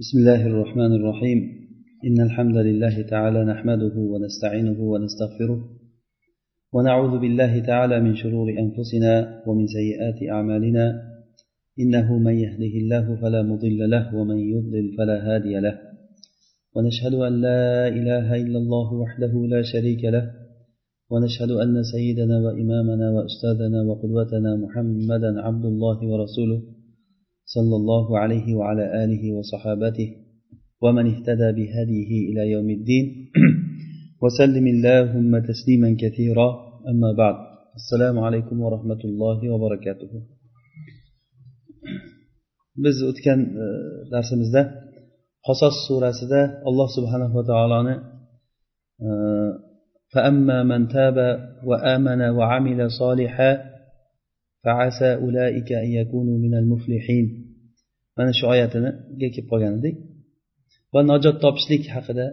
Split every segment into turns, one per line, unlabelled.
بسم الله الرحمن الرحيم. إن الحمد لله تعالى نحمده ونستعينه ونستغفره ونعوذ بالله تعالى من شرور أنفسنا ومن سيئات أعمالنا. إنه من يهده الله فلا مضل له ومن يضلل فلا هادي له. ونشهد أن لا إله إلا الله وحده لا شريك له. ونشهد أن سيدنا وإمامنا وأستاذنا وقدوتنا محمدا عبد الله ورسوله. صلى الله عليه وعلى آله وصحابته ومن اهتدى بهديه إلى يوم الدين. وسلم اللهم تسليما كثيرا. أما بعد السلام عليكم ورحمة الله وبركاته. Biz o'tgan darsimizda qasos surasida alloh subhanava taoloni فأما من تاب وآمن وعمل صالحا فعسى أولئك أن يكونوا من المفلحين. Mana shu oyatiga kelib qolgan edik va najot topishlik haqida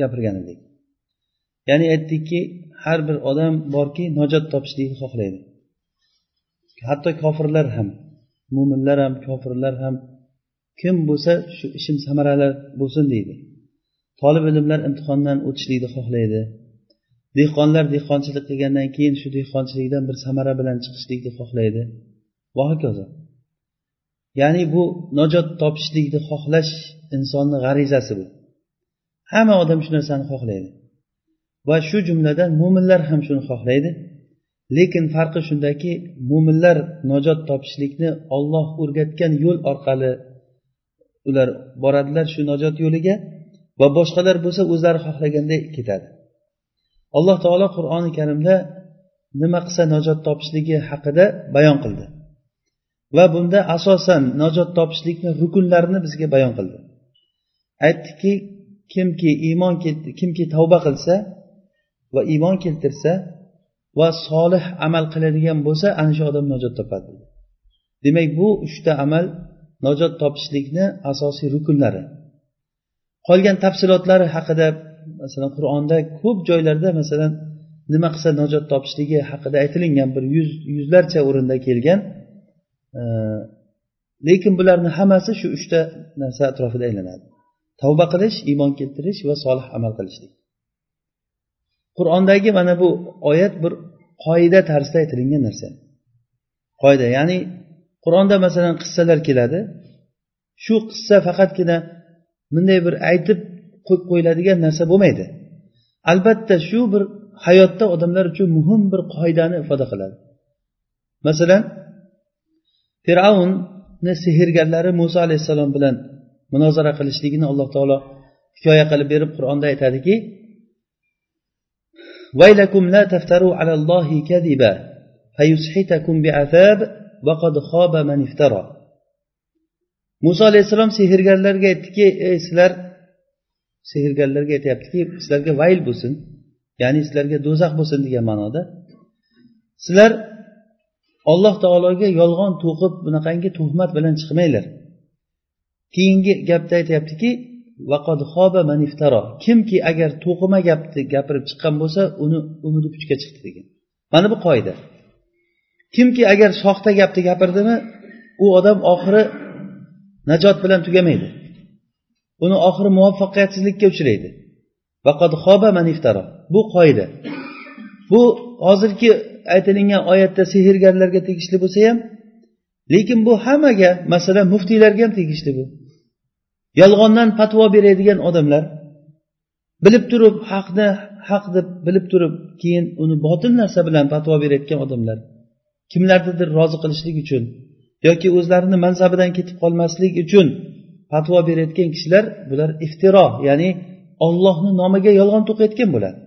gapirgan edik. Ya'ni aytdikki har bir odam borki najot topishlikni xohlaydi. Hatto kofirlar ham mo'minlar ham kofirlar ham kim bo'lsa shu ishim samarali bo'lsin deydi. Tolib ilmlar imtihondan o'tishlikni xohlaydi. Dehqonlar dehqonchilik qilgandan keyin shu dehqonchilikdan bir samara bilan chiqishlikni xohlaydi. Va hokazo. Ya'ni bu najot topishlikni xohlash insonni g'arizasi bu. Hamma odam shu narsani xohlaydi. Va shu jumladan mo'minlar ham shuni xohlaydi. Lekin farqi shundaki mo'minlar najot topishlikni olloh o'rgatgan yo'l orqali ular boradilar shu najot yo'liga va boshqalar bo'lsa o'zlari xohlaganday ketadi. Alloh taolo qur'oni karimda nima qilsa najot topishligi haqida bayon qildi. Va bunda asosan najot topishlikni rukunlarini bizga bayon qildi. Aytdiki kimki iymon kimki tavba qilsa va iymon keltirsa va solih amal qiladigan bo'lsa ana shu odam najot topadi demak bu uchta amal najot topishlikni asosiy rukunlari. Qolgan tafsilotlari haqida masalan qur'onda ko'p joylarda masalan nima qilsa najot topishligi haqida aytilingan bir yuz yuzlarcha o'rinda kelgan lekin bularni hammasi shu uchta narsa atrofida aylanadi. Tavba qilish iymon keltirish va solih amal qilishlik. Qur'ondagi mana bu oyat bir qoida tarzida aytilingan narsa. Qoida ya'ni qur'onda masalan qissalar keladi. Shu qissa faqatgina bunday bir aytib qo'yib qo'yiladigan narsa bo'lmaydi. Albatta shu bir hayotda odamlar uchun muhim bir qoidani ifoda qiladi. Masalan fir'avnni sehrgarlari muso alayhissalom bilan munozara qilishligini alloh taolo hikoya qilib berib qur'onda aytadiki ويلكم لا تفتروا على الله كذبا فيسحتكم بعذاب وقد خاب من افترى muso alayhissalom sehrgarlarga aytdiki ey sizlar sehrgarlarga aytyaptiki sizlarga vayl bo'lsin ya'ni sizlarga do'zax bo'lsin degan ma'noda sizlar alloh taologa yolg'on to'qib bunaqangi tuhmat bilan chiqmanglar. Keyingi gapda aytyaptiki kimki agar to'qima gapni gapirib chiqqan bo'lsa uni umidi puchga chiqdi degan. Mana bu qoida. Kimki agar soxta gapni gapirdimi u odam oxiri najot bilan tugamaydi. Uni oxiri muvaffaqiyatsizlikka uchraydi. Bu qoida. Bu hozirgi aytilingan oyatda sehrgarlarga tegishli bo'lsa ham lekin bu hammaga masalan muftiylarga ham tegishli bu. Yolg'ondan fatvo beradigan odamlar bilib turib haqni haq deb bilib turib keyin uni botil narsa bilan fatvo berayotgan odamlar kimlarnidir rozi qilishlik uchun yoki o'zlarini mansabidan ketib qolmaslik uchun fatvo berayotgan kishilar bular iftiro ya'ni ollohni nomiga yolg'on to'qiyotgan bo'ladi.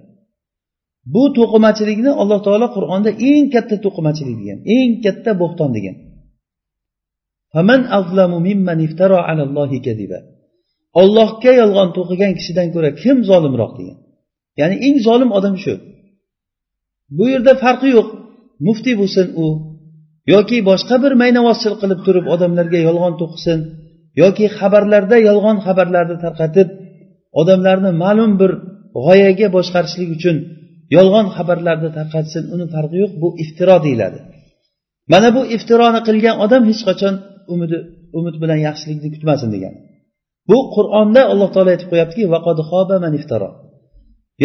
Bu to'qimachilikni alloh taolo qur'onda eng katta to'qimachilik degan eng katta bo'xton degan. Ollohga yolg'on to'qigan kishidan ko'ra kim zolimroq degan. Ya'ni eng zolim odam shu. Bu yerda farqi yo'q. Muftiy bo'lsin u yoki boshqa bir maynavozchilik qilib turib odamlarga yolg'on to'qisin yoki xabarlarda yolg'on xabarlarni tarqatib odamlarni ma'lum bir g'oyaga boshqarishlik uchun yolg'on xabarlarni tarqatsin uni farqi yo'q bu iftiro deyiladi. Mana bu iftironi qilgan odam hech qachon umidi umid bilan yaxshilikni kutmasin degan. Bu qur'onda alloh taolo aytib qo'yaptiki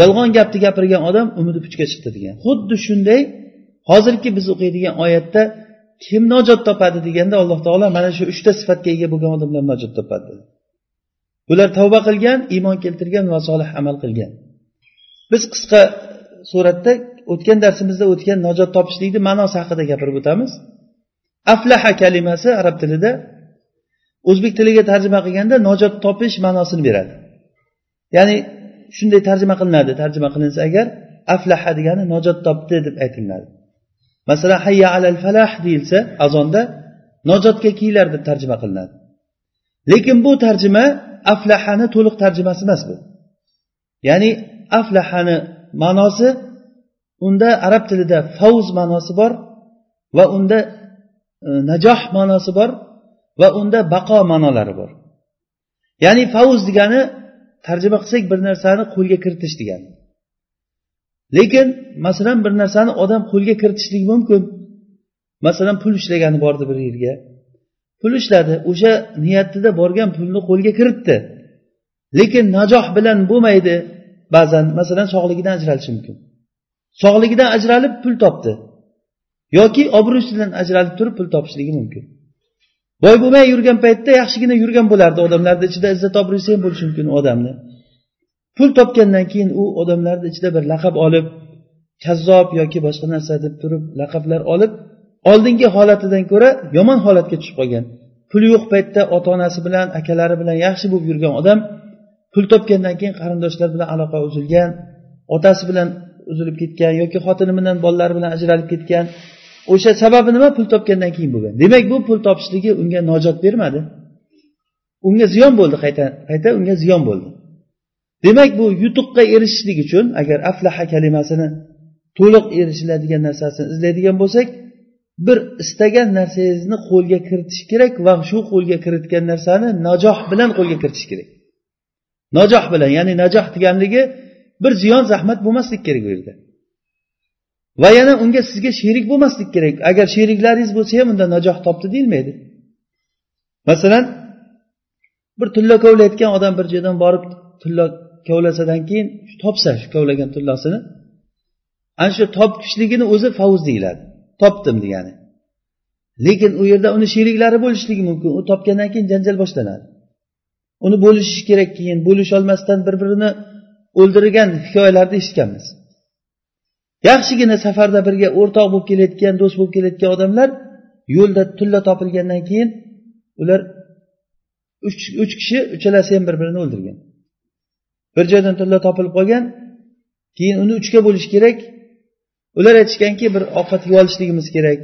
yolg'on gapni gapirgan odam umidi puchga chiqdi degan. Xuddi shunday hozirgi biz o'qiydigan oyatda kim najot topadi deganda alloh taolo mana shu uchta sifatga ega bo'lgan odamlar najot topadi. Dedi bular tavba qilgan iymon keltirgan va solih amal qilgan. Biz qisqa suratda o'tgan darsimizda o'tgan najot topishlikni ma'nosi haqida gapirib o'tamiz. Aflaha kalimasi arab tilida o'zbek tiliga tarjima qilganda najot topish ma'nosini beradi. Ya'ni shunday tarjima qilinadi. Tarjima qilinsa agar aflaha degani najot topdi deb aytiladi. Masalan hayya alal falah deyilsa azonda najotga kiyinglar deb tarjima qilinadi. Lekin bu tarjima aflahani to'liq tarjimasi emas bu. Ya'ni aflahani ma'nosi unda arab tilida favz ma'nosi bor va unda e, najoh ma'nosi bor va unda baqo ma'nolari bor. Ya'ni favz degani tarjima qilsak bir narsani qo'lga kiritish degani. Lekin masalan bir narsani odam qo'lga kiritishligi mumkin. Masalan pul ishlagani bordi bir yerga. Pul ishladi o'sha niyatida borgan pulni qo'lga kiritdi. Lekin najoh bilan bo'lmaydi. Ba'zan masalan sog'ligidan ajralishi mumkin. Sog'ligidan ajralib pul topdi. Yoki obro'sidan ajralib turib pul topishligi mumkin. Boy bo'lmay yurgan paytda yaxshigina yurgan bo'lardi odamlarni ichida izzat obro'si ham bo'lishi mumkin u odamni. Pul topgandan keyin u odamlarni ichida bir laqab olib kazzob yoki boshqa narsa deb turib laqablar olib oldingi holatidan ko'ra yomon holatga tushib qolgan. Puli yo'q paytda ota onasi bilan akalari bilan yaxshi bo'lib yurgan odam pul topgandan keyin qarindoshlar bilan aloqa uzilgan otasi bilan uzilib ketgan yoki xotini bilan bolalari bilan ajralib ketgan o'sha sababi nima? Pul topgandan keyin bo'lgan. Demak bu pul topishligi unga nojot bermadi. Unga ziyon bo'ldi qayta qayta unga ziyon bo'ldi. Demak bu yutuqqa erishishlik uchun agar aflaha kalimasini to'liq erishiladigan narsasini izlaydigan bo'lsak bir istagan narsangizni qo'lga kiritish kerak va shu qo'lga kiritgan narsani najoh bilan qo'lga kiritish kerak. Najoh bilan ya'ni najoh deganligi bir ziyon zahmat bo'lmaslik kerak bu yerda. Va yana unga sizga sherik bo'lmaslik kerak. Agar sheriklaringiz bo'lsa ham unda najoh topdi deyilmaydi. Masalan bir tilla kovlayotgan odam bir joydan borib tilla kovlasadan keyin topsa shu kovlagan tillasini ana shu topishligini o'zi favuz deyiladi. Topdim degani. Lekin u yerda uni sheriklari bo'lishligi mumkin. U topgandan keyin janjal boshlanadi. Uni bo'lishish kerak keyin bo'lisholmasdan bir birini o'ldirgan hikoyalarni eshitganmiz. Yaxshigina safarda birga o'rtoq bo'lib kelayotgan do'st bo'lib kelayotgan odamlar yo'lda tulla topilgandan keyin ular uch kishi uchalasi ham bir birini o'ldirgan. Bir joydan tilla topilib qolgan keyin uni uchga bo'lish kerak. Ular aytishganki bir ovqat yeb olishligimiz kerak.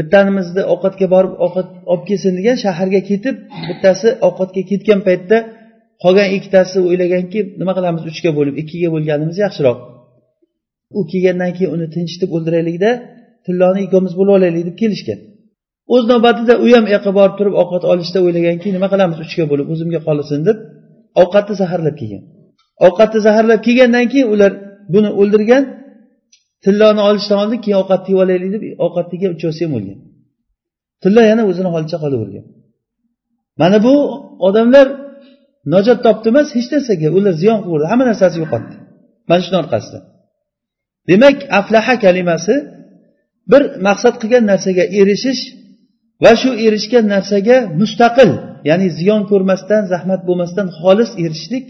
Bittanimizni ovqatga borib ovqat olib kelsin degan shaharga ketib bittasi ovqatga ketgan paytda qolgan ikkitasi o'ylaganki nima qilamiz uchga bo'lib ikkiga bo'lganimiz yaxshiroq. U kelgandan keyin uni tinchitib o'ldiraylikda tilloni ikkovimiz bo'lib olaylik deb kelishgan. O'z navbatida u ham yoqqa borib turib ovqat olishda o'ylaganki nima qilamiz uchga bo'lib o'zimga qolsin deb ovqatni zaharlab kelgan. Ovqatni zaharlab kelgandan keyin ular buni o'ldirgan tilloni olishdan oldin keyin ovqatni yeb olaylik deb ovqatni yegan uchovsi ham bo'lgan tilla yana o'zini holicha qolavergan. Mana bu odamlar najot topdi emas hech narsaga ular ziyon qilib hamma narsasi yo'qotdi. Mana shuni orqasidan demak aflaha kalimasi bir maqsad qilgan narsaga erishish va shu erishgan narsaga mustaqil ya'ni ziyon ko'rmasdan zahmat bo'lmasdan xolis erishishlik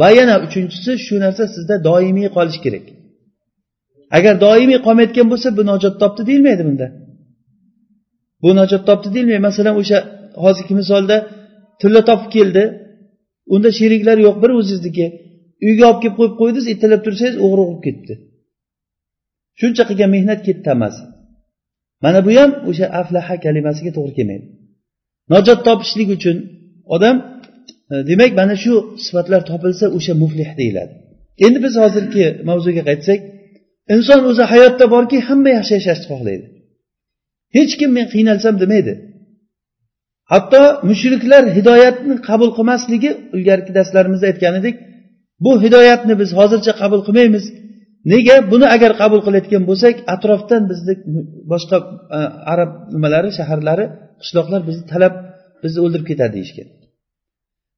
va yana uchinchisi shu narsa sizda doimiy qolishi kerak. Agar doimiy qolmayotgan bo'lsa bu najot topdi deyilmaydi bunda. Bu najot topdi deyilmaydi. Masalan o'sha hozirgi misolda tilla topib keldi. Unda sheriklar yo'q bir o'zizniki. Uyga olib kelib qo'yib qo'ydingiz ertalab tursangiz o'g'ri o'qib ketdi. Shuncha qilgan mehnat ketdi hammasi. Mana bu ham o'sha aflaha kalimasiga to'g'ri kelmaydi. Najot topishlik uchun odam e, demak mana shu sifatlar topilsa o'sha muflih deyiladi. Endi biz hozirgi mavzuga qaytsak inson o'zi hayotda borki hamma yaxshi yashashni xohlaydi. Hech kim men qiynalsam demaydi. Hatto mushriklar hidoyatni qabul qilmasligi ilgarigi darslarimizda aytgan edik bu hidoyatni biz hozircha qabul qilmaymiz. Nega? Buni agar qabul qilayotgan bo'lsak atrofdan bizni boshqa e, arab nimalari shaharlari qishloqlar bizni talab bizni o'ldirib ketadi deyishgan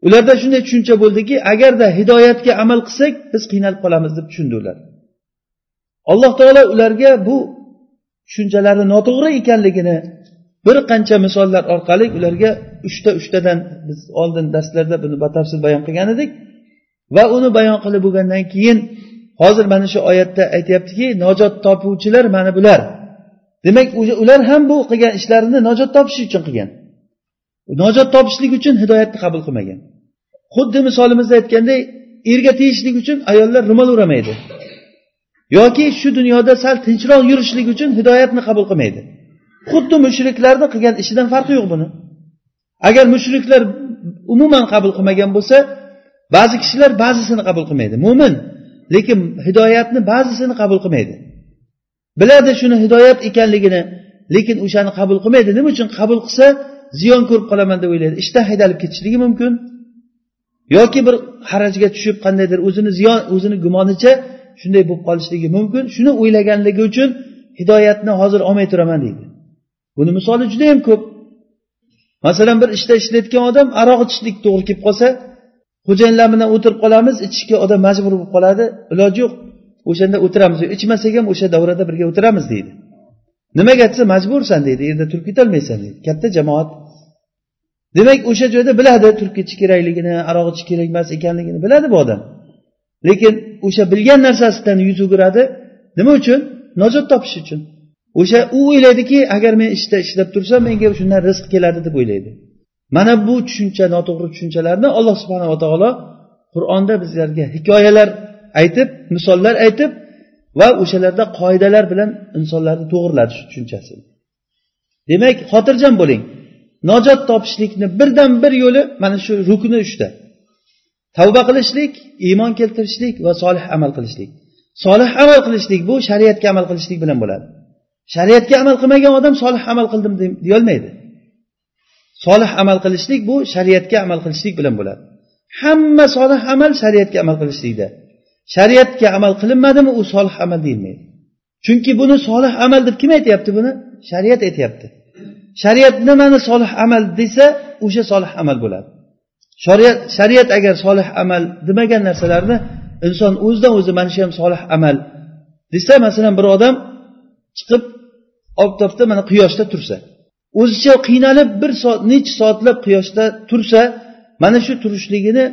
ularda shunday tushuncha bo'ldiki agarda hidoyatga amal qilsak biz qiynalib qolamiz deb tushundi ular alloh taolo ularga bu tushunchalari noto'g'ri ekanligini bir qancha misollar orqali ularga uchta uchtadan biz oldin darslarda buni batafsil bayon qilgan edik. Va uni bayon qilib bo'lgandan keyin hozir mana shu oyatda aytyaptiki najot topuvchilar mana bular. Demak ular ham bu qilgan ishlarini najot topish uchun qilgan. Najot topishlik uchun hidoyatni qabul qilmagan. Xuddi misolimizda aytganday erga tegishlik uchun ayollar ro'mol o'ramaydi yoki shu dunyoda sal tinchroq yurishlik uchun hidoyatni qabul qilmaydi. Xuddi mushriklarni qilgan ishidan farqi yo'q buni. Agar mushriklar umuman qabul qilmagan bo'lsa ba'zi kishilar ba'zisini qabul qilmaydi mo'min lekin hidoyatni ba'zisini qabul qilmaydi. Biladi shuni hidoyat ekanligini lekin o'shani qabul qilmaydi. Nima uchun qabul qilsa ziyon ko'rib qolaman deb o'ylaydi. Ishdan haydalib ketishligi mumkin. Yoki bir harajga tushib qandaydir o'zini ziyon o'zini gumonicha shunday bo'lib qolishligi mumkin. Shuni o'ylaganligi uchun hidoyatni hozir olmay turaman deydi. Buni misoli judayam ko'p. Masalan bir ishda ishlayotgan odam aroq ichishlik to'g'ri kelib qolsa xo'jayinlar bilan o'tirib qolamiz ichishga odam majbur bo'lib qoladi iloji yo'q. O'shanda o'tiramiz ichmasak ham o'sha davrada birga o'tiramiz deydi. Nimaga desa majbursan deydi yerda turib ketolmaysan deydi. Katta jamoat. Demak o'sha joyda biladi turib ketish kerakligini aroq ichish kerak emas ekanligini biladi bu odam. Lekin o'sha bilgan narsasidan yuz o'giradi. Nima uchun? Najot topish uchun. O'sha u o'ylaydiki agar men ishda ishlab tursam menga shundan rizq keladi deb o'ylaydi. Mana bu tushuncha noto'g'ri tushunchalarni alloh subhanava taolo qur'onda bizlarga hikoyalar aytib misollar aytib va o'shalarda qoidalar bilan insonlarni to'g'irladi shu tushunchasi. Demak xotirjam bo'ling. Najot topishlikni birdan bir yo'li mana shu rukni uchta. Tavba qilishlik iymon keltirishlik va solih amal qilishlik. Solih amal qilishlik bu shariatga amal qilishlik bilan bo'ladi. Shariatga amal qilmagan odam solih amal qildim deyolmaydi. Solih amal qilishlik bu shariatga amal qilishlik bilan bo'ladi. Hamma solih amal shariatga amal qilishlikda. Shariatga amal qilinmadimi u solih amal deyilmaydi. Chunki buni solih amal deb kim aytyapti buni? Shariat aytyapti. Shariat nimani solih amal desa o'sha solih amal bo'ladi. Shariat shariat agar solih amal demagan narsalarni inson o'zidan o'zi mana shu ham solih amal desa masalan bir odam chiqib oftobda mana quyoshda tursa o'zicha qiynalib bir soat necha soatlab quyoshda tursa mana shu turishligini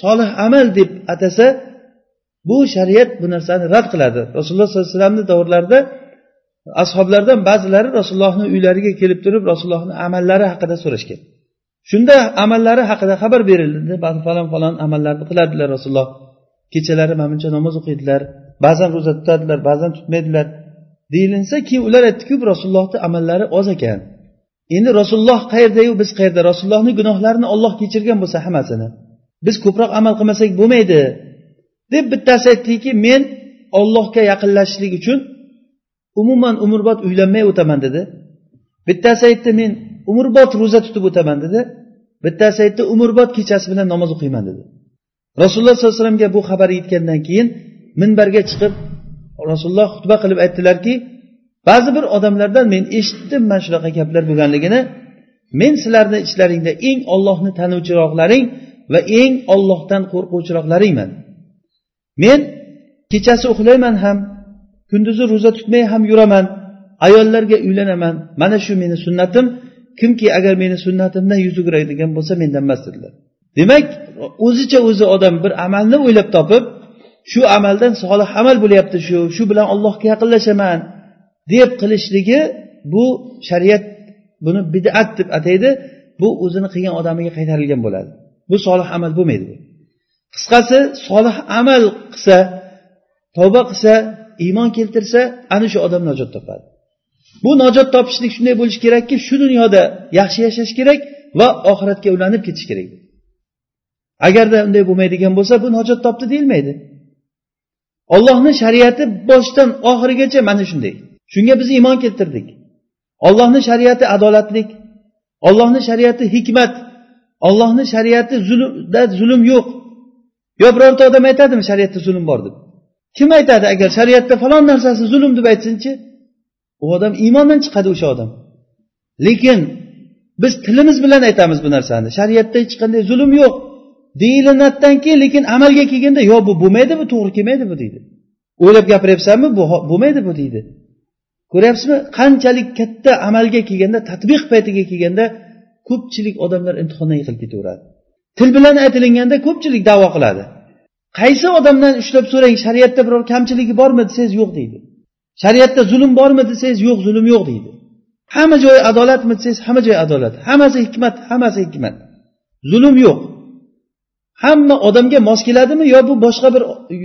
solih amal deb atasa bu shariat bu narsani rad qiladi. Rasululloh sollallohu alayhi vasallamni davrlarida ashoblardan ba'zilari rasulullohni uylariga kelib turib rasulullohni amallari haqida so'rashgan. Shunda amallari haqida xabar berildi. Falon falon amallarni qiladilar rasululloh. Kechalari mana buncha namoz o'qiydilar ba'zan ro'za tutadilar ba'zan tutmaydilar. Deyilinsa keyin ular aytdiku rasulullohni amallari oz ekan. Endi rasululloh qayerdayu biz qayerda? Rasulullohni gunohlarini olloh kechirgan bo'lsa hammasini. Biz ko'proq amal qilmasak bo'lmaydi. Deb bittasi aytdiki men ollohga yaqinlashishlik uchun umuman umrbod uylanmay o'taman dedi. Bittasi aytdi men umrbod ro'za tutib o'taman dedi. Bittasi aytdi umrbod kechasi bilan namoz o'qiyman dedi. Rasululloh sollallohu alayhi vasallamga bu xabar yetgandan keyin minbarga chiqib rasululloh xutba qilib aytdilarki ba'zi bir odamlardan men eshitdim mana shunaqa gaplar bo'lganligini. Men sizlarni ichlaringda eng ollohni tanuvchiroqlaring va eng ollohdan qo'rquvchiroqlaringman. Men kechasi uxlayman ham kunduzi ro'za tutmay ham yuraman ayollarga uylanaman. Mana shu meni sunnatim. Kimki agar meni sunnatimdan yuz o'giradigan bo'lsa mendan emas dedilar. Demak o'zicha o'zi odam bir amalni o'ylab topib shu amaldan solih amal bo'lyapti shu shu bilan allohga yaqinlashaman deb qilishligi bu shariat buni bidat deb ataydi. Bu o'zini qilgan odamiga qaytarilgan bo'ladi. Bu solih amal bo'lmaydi bu. Qisqasi solih amal qilsa tavba qilsa iymon keltirsa ana shu odam najot topadi. Bu najot topishlik shunday bo'lishi kerakki shu dunyoda yaxshi yashash kerak va oxiratga ulanib ketish kerak. Agarda unday bo'lmaydigan bo'lsa bu najot topdi deyilmaydi. Ollohni shariati boshidan oxirigacha mana shunday. Shunga biz iymon keltirdik. Ollohni shariati adolatlik ollohni shariati hikmat ollohni shariati zulmda zulm yo'q. Yo birorta odam aytadimi shariatda zulm bor deb? Kim aytadi agar shariatda falon narsasi zulm deb aytsinchi? U odam iymondan chiqadi o'sha odam. Lekin biz tilimiz bilan aytamiz bu narsani. Shariatda hech qanday zulm yo'q. Deyilinadidan keyin lekin amalga kelganda yo bu bo'lmaydi bu to'g'ri kelmaydi bu deydi. O'ylab gapiryapsanmi bu bo'lmaydi bu deydi. Ko'ryapsizmi? Qanchalik katta amalga kelganda tadbiq paytiga kelganda ko'pchilik odamlar imtihondan yiqilib ketaveradi. Til bilan aytilinganda ko'pchilik davo qiladi. Qaysi odamdan ushlab so'rang shariatda biror kamchiligi bormi desangiz yo'q deydi. Shariatda zulm bormi desangiz yo'q zulm yo'q deydi. Hamma joyi adolatmi desangiz hamma joyi adolat. Hammasi hikmat hammasi hikmat. Zulm yo'q. Hamma odamga mos keladimi yo bu boshqa bir e,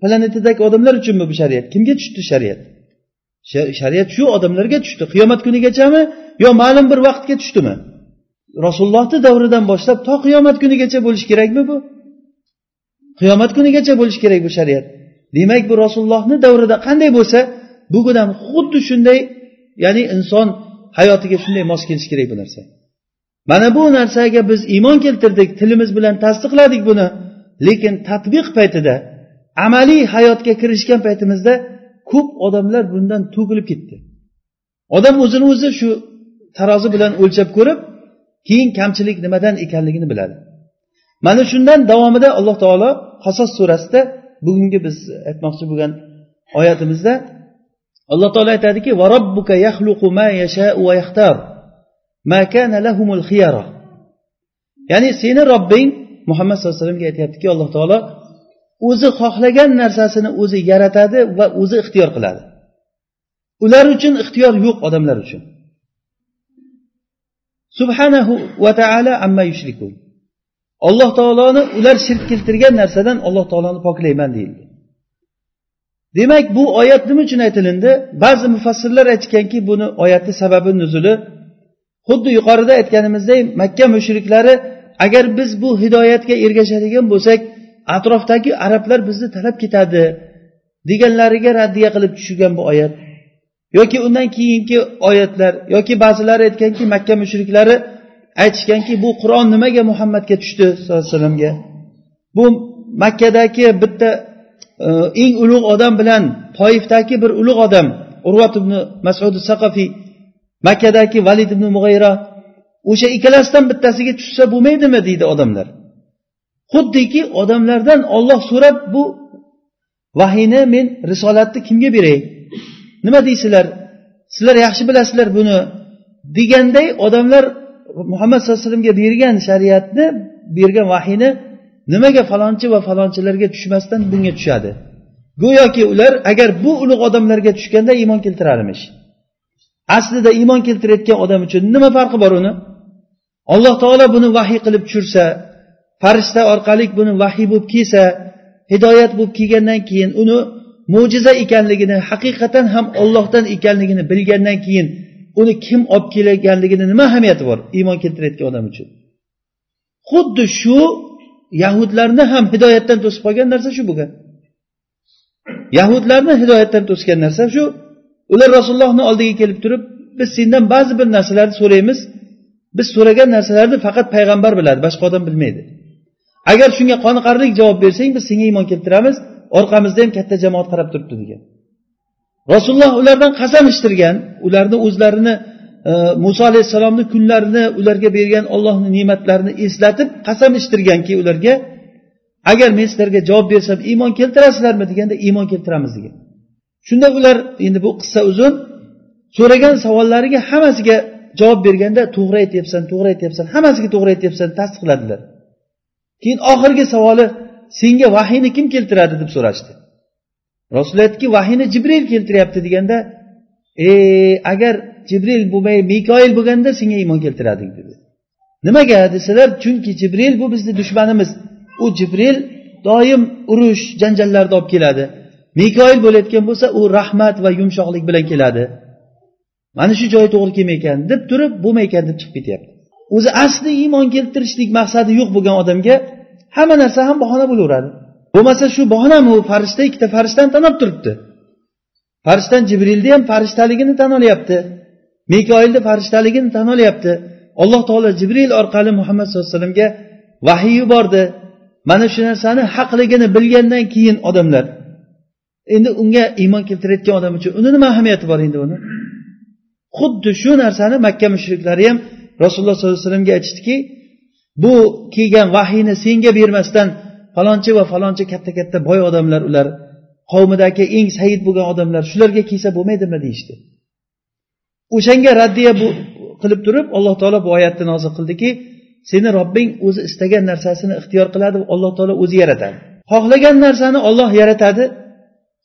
planetadagi odamlar uchunmi bu shariat? Kimga tushdi shariat? Shariat shu odamlarga tushdi. Qiyomat kunigachami yo ma'lum bir vaqtga tushdimi? Rasulullohni davridan boshlab to qiyomat kunigacha bo'lishi kerakmi bu? Qiyomat kunigacha bo'lishi kerak bu shariat. Demak bu rasulullohni davrida qanday bo'lsa bugun ham xuddi shunday ya'ni inson hayotiga shunday mos kelishi kerak bu narsa. Mana bu narsaga biz iymon keltirdik tilimiz bilan tasdiqladik buni. Lekin tadbiq paytida amaliy hayotga kirishgan paytimizda ko'p odamlar bundan to'kilib ketdi. Odam o'zini o'zi shu tarozi bilan o'lchab ko'rib keyin kamchilik nimadan ekanligini biladi. Mana shundan davomida alloh taolo qasos surasida bugungi biz aytmoqchi bo'lgan oyatimizda alloh taolo aytadiki va robbuka yahluqu ma yashau va yaxtar ma kana lahumul xiyara ya'ni seni robbing muhammad sallallohu alayhi vasallamga aytyaptiki alloh taolo o'zi xohlagan narsasini o'zi yaratadi va o'zi ixtiyor qiladi. Ular uchun ixtiyor yo'q odamlar uchun. Subhanahu va taala amma yushrikun. Alloh taoloni ular shirk keltirgan narsadan alloh taoloni poklayman deyildi. Demak bu oyat nima uchun aytilindi? Ba'zi mufassirlar aytganki buni oyatni sababi nuzuli. Xuddi yuqorida aytganimizdek makka mushriklari agar biz bu hidoyatga ergashadigan bo'lsak atrofdagi arablar bizni talab ketadi deganlariga raddiya qilib tushgan bu oyat. Yoki undan keyingi oyatlar yoki ba'zilari aytganki makka mushriklari aytishganki bu qur'on nimaga muhammadga tushdi sallallohu alayhi vasallamga? Bu makkadagi bitta eng ulug' odam bilan toifdagi bir ulug' odam urvat ibn masud saqafiy makkadagi valid ibn mug'ayra o'sha ikkalasidan bittasiga tushsa bo'lmaydimi deydi odamlar. Xuddiki odamlardan olloh so'rab bu vahiyni men risolatni kimga beray? Nima deysizlar sizlar yaxshi bilasizlar buni. Deganday odamlar muhammad sallallohu alayhi vasallamga bergan shariatni bergan vahiyni nimaga falonchi va falonchilarga tushmasdan bunga tushadi? Go'yoki ular agar bu ulug' odamlarga tushganda iymon keltirarmish? Aslida iymon keltirayotgan odam uchun nima farqi bor uni? Alloh taolo buni vahiy qilib tushirsa farishta orqali buni vahiy bo'lib kelsa hidoyat bo'lib kelgandan keyin uni mo'jiza ekanligini haqiqatan ham ollohdan ekanligini bilgandan keyin uni kim olib kelganligini nima ahamiyati bor iymon keltirayotgan odam uchun? Xuddi shu yahudlarni ham hidoyatdan to'sib qolgan narsa shu bo'lgan yahudlarni hidoyatdan to'sgan narsa shu. Ular rasulullohni oldiga kelib turib biz sendan ba'zi bir narsalarni so'raymiz. Biz so'ragan narsalarni faqat payg'ambar biladi boshqa odam bilmaydi. Agar shunga qoniqarli javob bersang biz senga iymon keltiramiz orqamizda ham katta jamoat qarab turibdi degan. Rasululloh ulardan qasam ichtirgan ularni o'zlarini muso alayhissalomni kunlarini ularga bergan ollohni ne'matlarini eslatib qasam ichdirganki ularga agar men sizlarga javob bersam iymon keltirasizlarmi? deganda iymon keltiramiz degan. Shunda ular endi bu qissa uzun so'ragan savollariga hammasiga javob berganda to'g'ri aytyapsan to'g'ri aytyapsan hammasiga to'g'ri aytyapsan tasdiqladilar. Keyin oxirgi savoli senga vahiyni kim keltiradi? deb so'rashdi. Rasululloh aytdiki vahiyni jibril keltiryapti deganda e agar jibril bo'lmay mikoil bo'lganda senga iymon keltirading dedi. Nimaga? Desalar chunki jibril bu bizni dushmanimiz. U jibril doim urush janjallarni olib keladi. Mikoil bo'layotgan bo'lsa u rahmat va yumshoqlik bilan keladi. Mana shu joyi to'g'ri kelmaykan deb turib bo'lmaykan deb chiqib ketyapti. O'zi asli iymon keltirishlik maqsadi yo'q bo'lgan odamga hamma narsa ham bahona bo'laveradi. Bo'lmasa shu bahonami u farishta ikkita farishtani tan olib turibdi. Farishtan jibrilni ham farishtaligini tan olyapti. Mikoilni farishtaligini tan olyapti alloh taolo jibril orqali muhammad sallallohu alayhi vasallamga vahiy yubordi. Mana shu narsani haqligini bilgandan keyin odamlar endi unga iymon keltirayotgan odam uchun uni nima ahamiyati bor endi uni? Xuddi shu narsani makka mushriklari ham rasululloh sollallohu alayhi vasallamga aytishdiki bu kelgan vahiyni senga bermasdan falonchi va falonchi katta katta boy odamlar ular qavmidagi eng said bo'lgan odamlar shularga kelsa bo'lmaydimi deyishdi. O'shanga raddiya bu qilib turib alloh taolo bu oyatni nozil qildiki seni robbing o'zi istagan narsasini ixtiyor qiladi alloh taolo o'zi yaratadi. Xohlagan narsani olloh yaratadi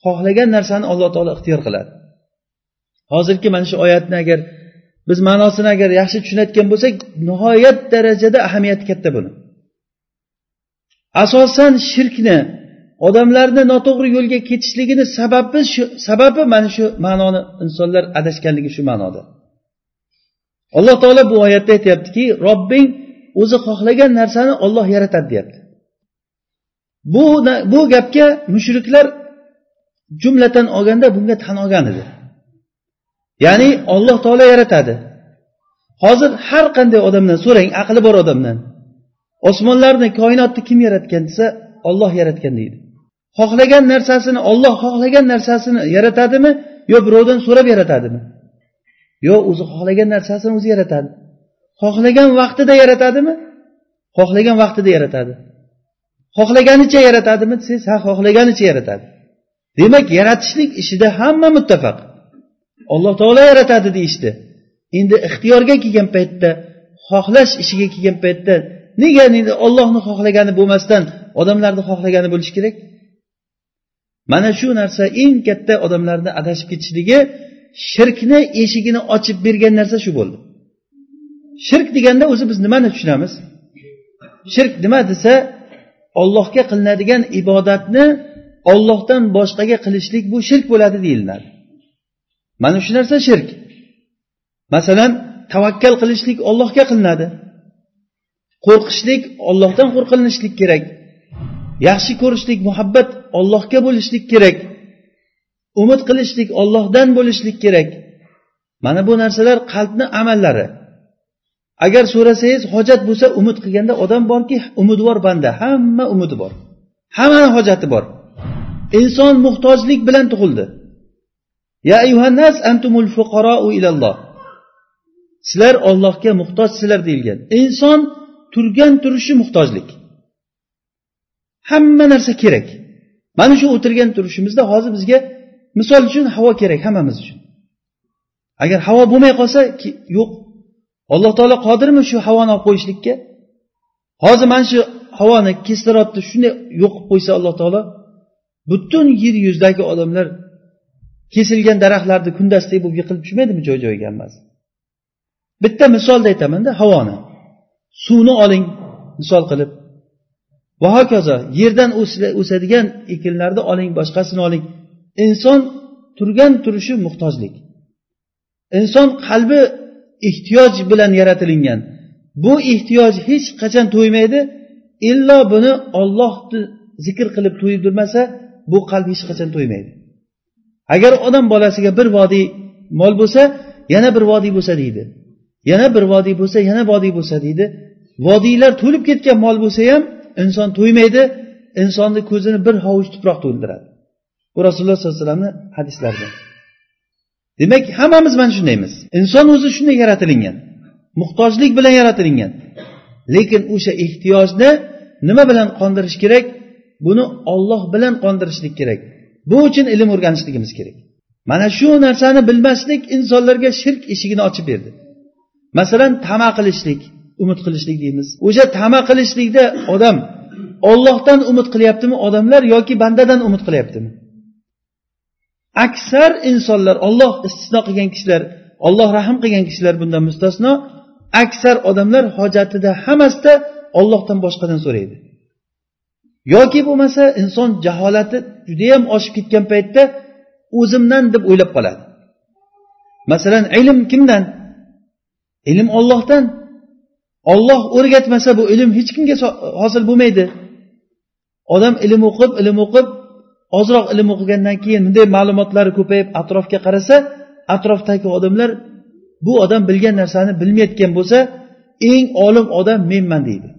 xohlagan narsani alloh taolo ixtiyor qiladi. Hozirgi mana shu oyatni agar biz ma'nosini agar yaxshi tushunayotgan bo'lsak nihoyat darajada ahamiyati katta buni. Asosan shirkni odamlarni noto'g'ri yo'lga ketishligini sababi shu sababi mana shu ma'noni insonlar adashganligi shu ma'noda. Alloh taolo bu oyatda aytyaptiki robbing o'zi xohlagan narsani olloh yaratadi deyapti. Bu bu gapga mushriklar jumlatan olganda bunga tan olgan edi. Ya'ni olloh taolo yaratadi. Hozir har qanday odamdan so'rang aqli bor odamdan. Osmonlarni koinotni kim yaratgan desa olloh yaratgan deydi. Xohlagan narsasini olloh xohlagan narsasini yaratadimi? Yo birovdan so'rab yaratadimi? Yo o'zi xohlagan narsasini o'zi yaratadi. Xohlagan vaqtida yaratadimi? Xohlagan vaqtida yaratadi. Xohlaganicha yaratadimi desangiz ha xohlaganicha yaratadi. Demak yaratishlik ishida hamma muttafaq. Alloh taolo yaratadi deyishdi. Endi ixtiyorga kelgan paytda xohlash ishiga kelgan paytda nega endi ollohni xohlagani bo'lmasdan odamlarni xohlagani bo'lishi kerak? Mana shu narsa eng katta odamlarni adashib ketishligi shirkni eshigini ochib bergan narsa shu bo'ldi. Shirk deganda o'zi biz nimani tushunamiz? Shirk nima desa ollohga qilinadigan ibodatni ollohdan boshqaga qilishlik bu shirk bo'ladi deyiladi. Mana shu narsa shirk. Masalan tavakkal qilishlik ollohga qilinadi. Qo'rqishlik ollohdan qo'rqilinishlik kerak. Yaxshi ko'rishlik muhabbat ollohga bo'lishlik kerak. Umid qilishlik ollohdan bo'lishlik kerak. Mana bu narsalar qalbni amallari. Agar so'rasangiz hojat bo'lsa umid qilganda odam borki umidvor banda hamma umidi bor. Hammani hojati bor. Inson muhtojlik bilan tug'ildi. Ya ayyuhannas antumul fuqarou ilalloh. Sizlar ollohga muhtojsizlar deyilgan. Inson turgan turishi muhtojlik. Hamma narsa kerak. Mana shu o'tirgan turishimizda hozir bizga misol uchun havo kerak hammamiz uchun. Agar havo bo'lmay qolsa yo'q. Alloh taolo qodirmi shu havoni olib qo'yishlikka? Hozir mana shu havoni kislorodni shunday yo'q qilib qo'ysa alloh taolo butun yer yuzidagi odamlar kesilgan daraxtlarni kundasdek bo'lib yiqilib tushmaydimi joy joyiga hammasi? Bitta misolda aytamanda havoni. Suvni oling misol qilib. Va hokazo yerdan o'sadigan ekinlarni oling boshqasini oling. Inson turgan turishi muhtojlik. Inson qalbi ehtiyoj bilan yaratilingan. Bu ehtiyoj hech qachon to'ymaydi illo buni ollohni zikr qilib to'yibdirmasa bu qalb hech qachon to'ymaydi. Agar odam bolasiga bir vodiy mol bo'lsa yana bir vodiy bo'lsa deydi. Yana bir vodiy bo'lsa yana vodiy bo'lsa deydi. Vodiylar to'lib ketgan mol bo'lsa ham inson to'ymaydi insonni ko'zini bir hovuch tuproq to'ldiradi. Bu rasululloh sollallohu alayhi vasallamni hadislarida demak hammamiz mana shundaymiz. Inson o'zi shunday yaratilingan. Muhtojlik bilan yaratilingan. Lekin o'sha ehtiyojni nima bilan qondirish kerak? Buni olloh bilan qondirishlik kerak. Bu uchun ilm o'rganishligimiz kerak. Mana shu narsani bilmaslik insonlarga shirk eshigini ochib berdi. Masalan tama qilishlik umid qilishlik deymiz. O'sha tama qilishlikda odam ollohdan umid qilyaptimi odamlar yoki bandadan umid qilyaptimi? Aksar insonlar olloh istisno qilgan kishilar olloh rahm qilgan kishilar bundan mustasno. Aksar odamlar hojatida hammasida ollohdan boshqadan so'raydi. Yoki bo'lmasa inson jaholati judayam oshib ketgan paytda o'zimdan deb o'ylab qoladi. Masalan ilm kimdan? Ilm ollohdan olloh o'rgatmasa bu ilm hech kimga hosil bo'lmaydi. Odam ilm o'qib ilm o'qib ozroq ilm o'qigandan keyin bunday ma'lumotlari ko'payib atrofga qarasa atrofdagi odamlar bu odam bilgan narsani bilmayotgan bo'lsa eng olim odam menman deydi.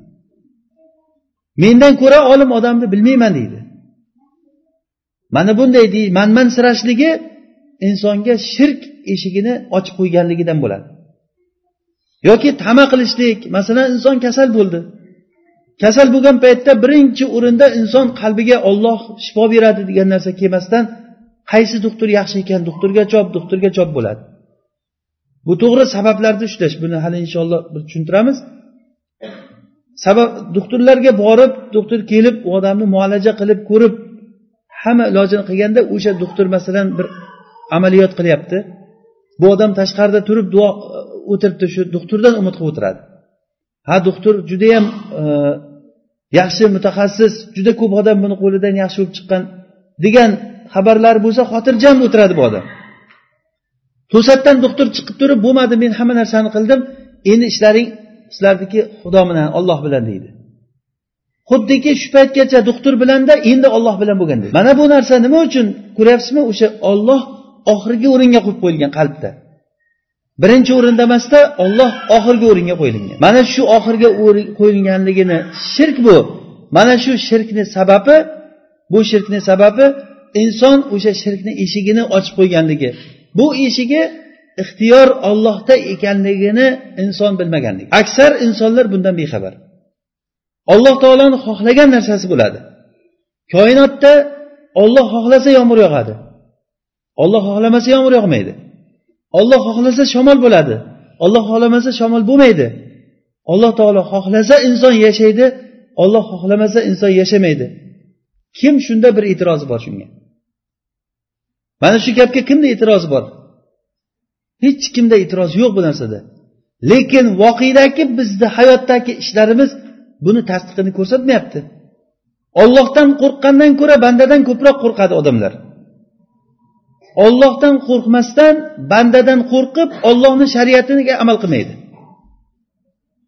Mendan ko'ra olim odamni bilmayman deydi. Mana bunday manmansirashligi insonga shirk eshigini ochib qo'yganligidan bo'ladi. Yoki tama qilishlik. Masalan inson kasal bo'ldi. Kasal bo'lgan paytda birinchi o'rinda inson qalbiga olloh shifo beradi degan narsa kelmasdan qaysi doktor yaxshi ekan? Doktorga chop doktorga chop bo'ladi. Bu to'g'ri sabablarni ushlash. Buni hali inshaalloh bir tushuntiramiz. Sabab doktorlarga borib doktor kelib u odamni muolaja qilib ko'rib hamma ilojini qilganda o'sha doktor masalan bir amaliyot qilyapti. Bu odam tashqarida turib duo o'tiribdi shu doktordan umid qilib o'tiradi. Ha doktor judayam e, yaxshi mutaxassis juda ko'p odam buni qo'lidan yaxshi bo'lib chiqqan degan xabarlar bo'lsa xotirjam o'tiradi bu odam. To'satdan doktor chiqib turib bo'lmadi men hamma narsani qildim endi ishlaring sizlarniki xudo bilan olloh bilan deydi. Xuddiki shu paytgacha doktor bilanda endi olloh bilan bo'lgan deydi. Mana bu narsa nima uchun? Ko'ryapsizmi? O'sha olloh oxirgi o'ringa qo'yib qo'yilgan qalbda. Birinchi o'rinda emasda olloh oxirgi o'ringa qo'yilgan. Mana shu oxirgi qo'yilganligini shirk bu. Mana shu shirkni sababi bu shirkni sababi inson o'sha shirkni eshigini ochib qo'yganligi. Bu eshigi ixtiyor ollohda ekanligini inson bilmaganligi. Aksar insonlar bundan bexabar. Alloh taoloni xohlagan narsasi bo'ladi. Koinotda olloh xohlasa yomg'ir yog'adi. Olloh xohlamasa yomg'ir yog'maydi. Olloh xohlasa shamol bo'ladi. Olloh xohlamasa shamol bo'lmaydi. Alloh taolo xohlasa inson yashaydi olloh xohlamasa inson yashamaydi. Kim shunda bir e'tirozi bor shunga? Mana shu gapga kimni e'tirozi bor? Hech kimda e'tiroz yo'q bu narsada. Lekin voqedagi bizni hayotdagi ishlarimiz buni tasdiqini ko'rsatmayapti. Ollohdan qo'rqqandan ko'ra bandadan ko'proq qo'rqadi odamlar. Ollohdan qo'rqmasdan bandadan qo'rqib ollohni shariatiga amal qilmaydi.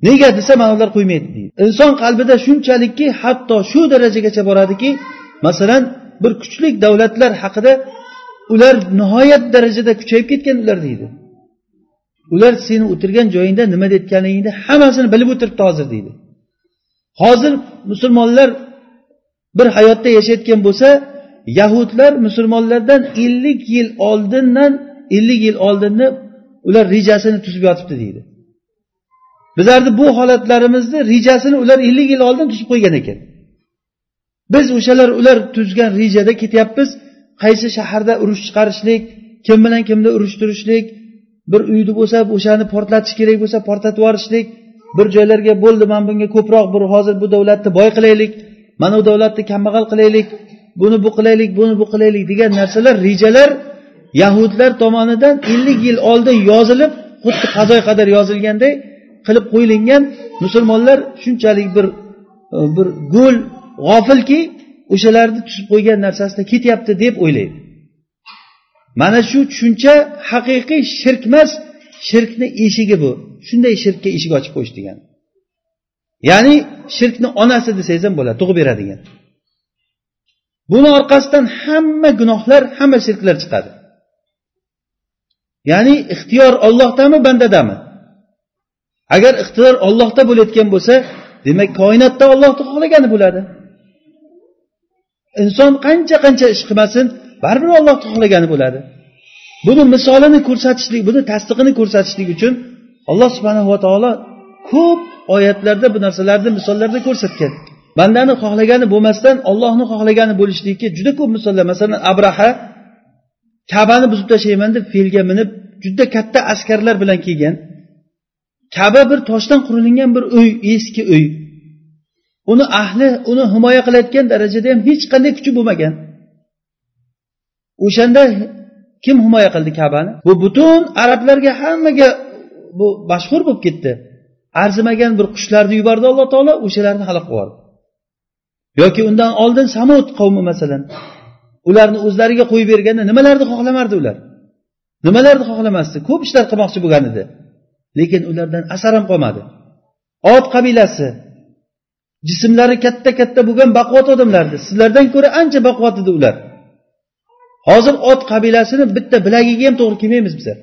Nega desa mana qo'ymaydi deydi. Inson qalbida shunchalikki hatto shu darajagacha boradiki masalan bir kuchli davlatlar haqida ular nihoyat darajada kuchayib ketgan ular deydi. Ular seni o'tirgan joyingda nima deyotganligingni hammasini bilib o'tiribdi hozir deydi. Hozir musulmonlar bir hayotda yashayotgan bo'lsa yahudlar musulmonlardan ellik yil oldindan ellik yil oldinni ular rejasini tuzib yotibdi deydi. Bizlarni bu holatlarimizni rejasini ular ellik yil oldin tuzib qo'ygan ekan. Biz o'shalar ular tuzgan rejada ketyapmiz. Qaysi shaharda urush chiqarishlik kim bilan kimni urushtirishlik bir uyni bo'lsa o'shani portlatish kerak bo'lsa portlatib yuborishlik bir joylarga bo'ldi mana bunga ko'proq bir hozir bu davlatni boy qilaylik mana bu davlatni kambag'al qilaylik buni bu qilaylik buni bu qilaylik degan narsalar rejalar yahudlar tomonidan ellik yil oldin yozilib xuddi qazoy qadar yozilganday qilib qo'yilgan musulmonlar shunchalik bir e, bir go'l g'ofilki o'shalarni tushib qo'ygan narsasida ketyapti deb o'ylaydi. Mana shu tushuncha haqiqiy shirk emas shirkni eshigi bu. Shunday shirkka eshik ochib qo'yish degani ya'ni shirkni onasi desangiz ham bo'ladi tug'ib beradigan buni orqasidan hamma gunohlar hamma shirklar chiqadi. Ya'ni ixtiyor ollohdami bandadami? Agar ixtiyor ollohda bo'layotgan bo'lsa demak koinotda ollohni xohlagani bo'ladi. Inson qancha qancha ish qilmasin baribir ollohni xohlagani bo'ladi. Buni misolini ko'rsatishlik buni tasdig'ini ko'rsatishlik uchun alloh subhanava taolo ko'p oyatlarda bu narsalarni misollarda ko'rsatgan. Bandani xohlagani bo'lmasdan ollohni xohlagani bo'lishlikka juda ko'p misollar. Masalan abraha kabani buzib tashlayman deb felga minib juda katta askarlar bilan kelgan. Kaba bir toshdan qurilgan bir uy eski uy. Uni ahli uni himoya qilayotgan darajada ham hech qanday kuchi bo'lmagan. O'shanda kim himoya qildi kabani? Bu butun arablarga hammaga bu mashhur bo'lib ketdi. Arzimagan bir qushlarni yubordi alloh taolo o'shalarni halok qilib yubordi. Yoki undan oldin samud qavmi masalan. Ularni o'zlariga qo'yib berganda nimalarni xohlamardi ular? Nimalarni xohlamasdi? Ko'p ishlar qilmoqchi bo'lgan edi. Lekin ulardan asar ham qolmadi. Ot qabilasi jismlari katta katta bo'lgan baquvvat odamlardi. Sizlardan ko'ra ancha baquvvat edi ular. Hozir ot qabilasini bitta bilagiga ham to'g'ri kelmaymiz bizlar.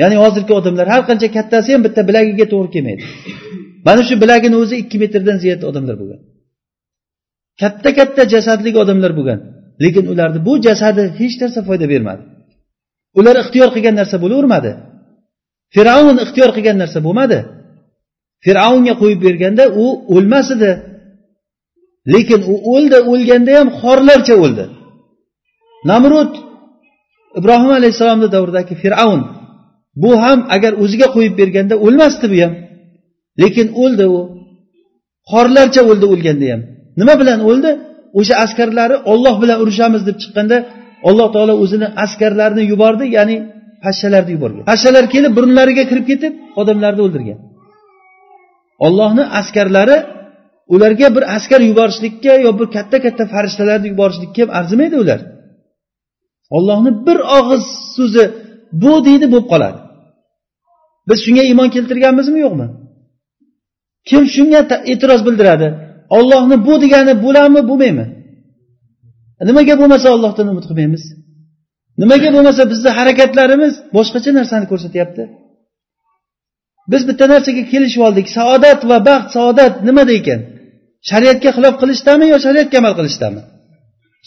Ya'ni hozirgi odamlar har qancha kattasi ham bitta bilagiga to'g'ri kelmaydi. Mana shu bilagini o'zi ikki metrdan ziyod odamlar bo'lgan. Katta katta jasadli odamlar bo'lgan. Lekin ularni bu jasadi hech narsa foyda bermadi. Ular ixtiyor qilgan narsa bo'lavermadi. Fir'avn ixtiyor qilgan narsa bo'lmadi. Fir'avnga qo'yib berganda u o'lmas edi. Lekin u o'ldi o'lganda ham xorlarcha o'ldi. Namrud ibrohim alayhissalomni davridagi fir'avn bu ham agar o'ziga qo'yib berganda o'lmasdi bu ham. Lekin o'ldi u. Xorlarcha o'ldi o'lganda ham. Nima bilan o'ldi? O'sha askarlari olloh bilan urushamiz deb chiqqanda alloh taolo o'zini askarlarini yubordi ya'ni pashshalarni yuborgan. Pashshalar kelib burunlariga kirib ketib odamlarni o'ldirgan. Ollohni askarlari ularga bir askar yuborishlikka yo bir katta katta farishtalarni yuborishlikka ham arzimaydi ular. Ollohni bir og'iz so'zi bu deydi bo'lib qoladi. Biz shunga iymon keltirganmizmi yo'qmi? Kim shunga e'tiroz bildiradi? Ollohni bu degani bo'ladimi bo'lmaymi? Nimaga bo'lmasa ollohdan umid qilmaymiz. Nimaga bo'lmasa bizni harakatlarimiz boshqacha narsani ko'rsatyapti. Biz bitta narsaga kelishib oldik. Saodat va baxt saodat nimada ekan shariatga xilof qilishdami yo shariatga amal qilishdami?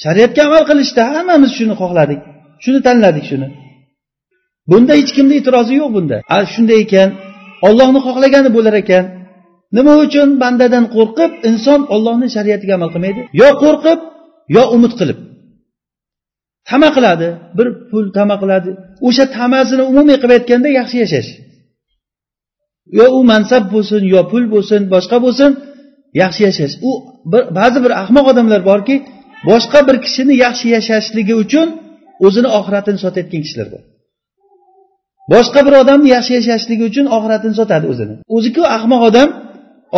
Shariatga amal qilishda hammamiz shuni xohladik shuni tanladik shuni. Bunda hech kimni e'tirozi yo'q bunda. Shunday ekan ollohni xohlagani bo'lar ekan. Nima uchun bandadan qo'rqib inson ollohni shariatiga amal qilmaydi? Yo qo'rqib yo umid qilib. Tama qiladi bir pul tama qiladi. O'sha tamasini umumiy qilib aytganda yaxshi yashash. Yo u mansab bo'lsin yo pul bo'lsin boshqa bo'lsin yaxshi yashash. U ba'zi bir ahmoq odamlar borki boshqa bir kishini yaxshi yashashligi uchun o'zini oxiratini sotayotgan kishilar bor boshqa bir odamni yaxshi yashashligi uchun oxiratini sotadi o'zini. O'ziku ahmoq odam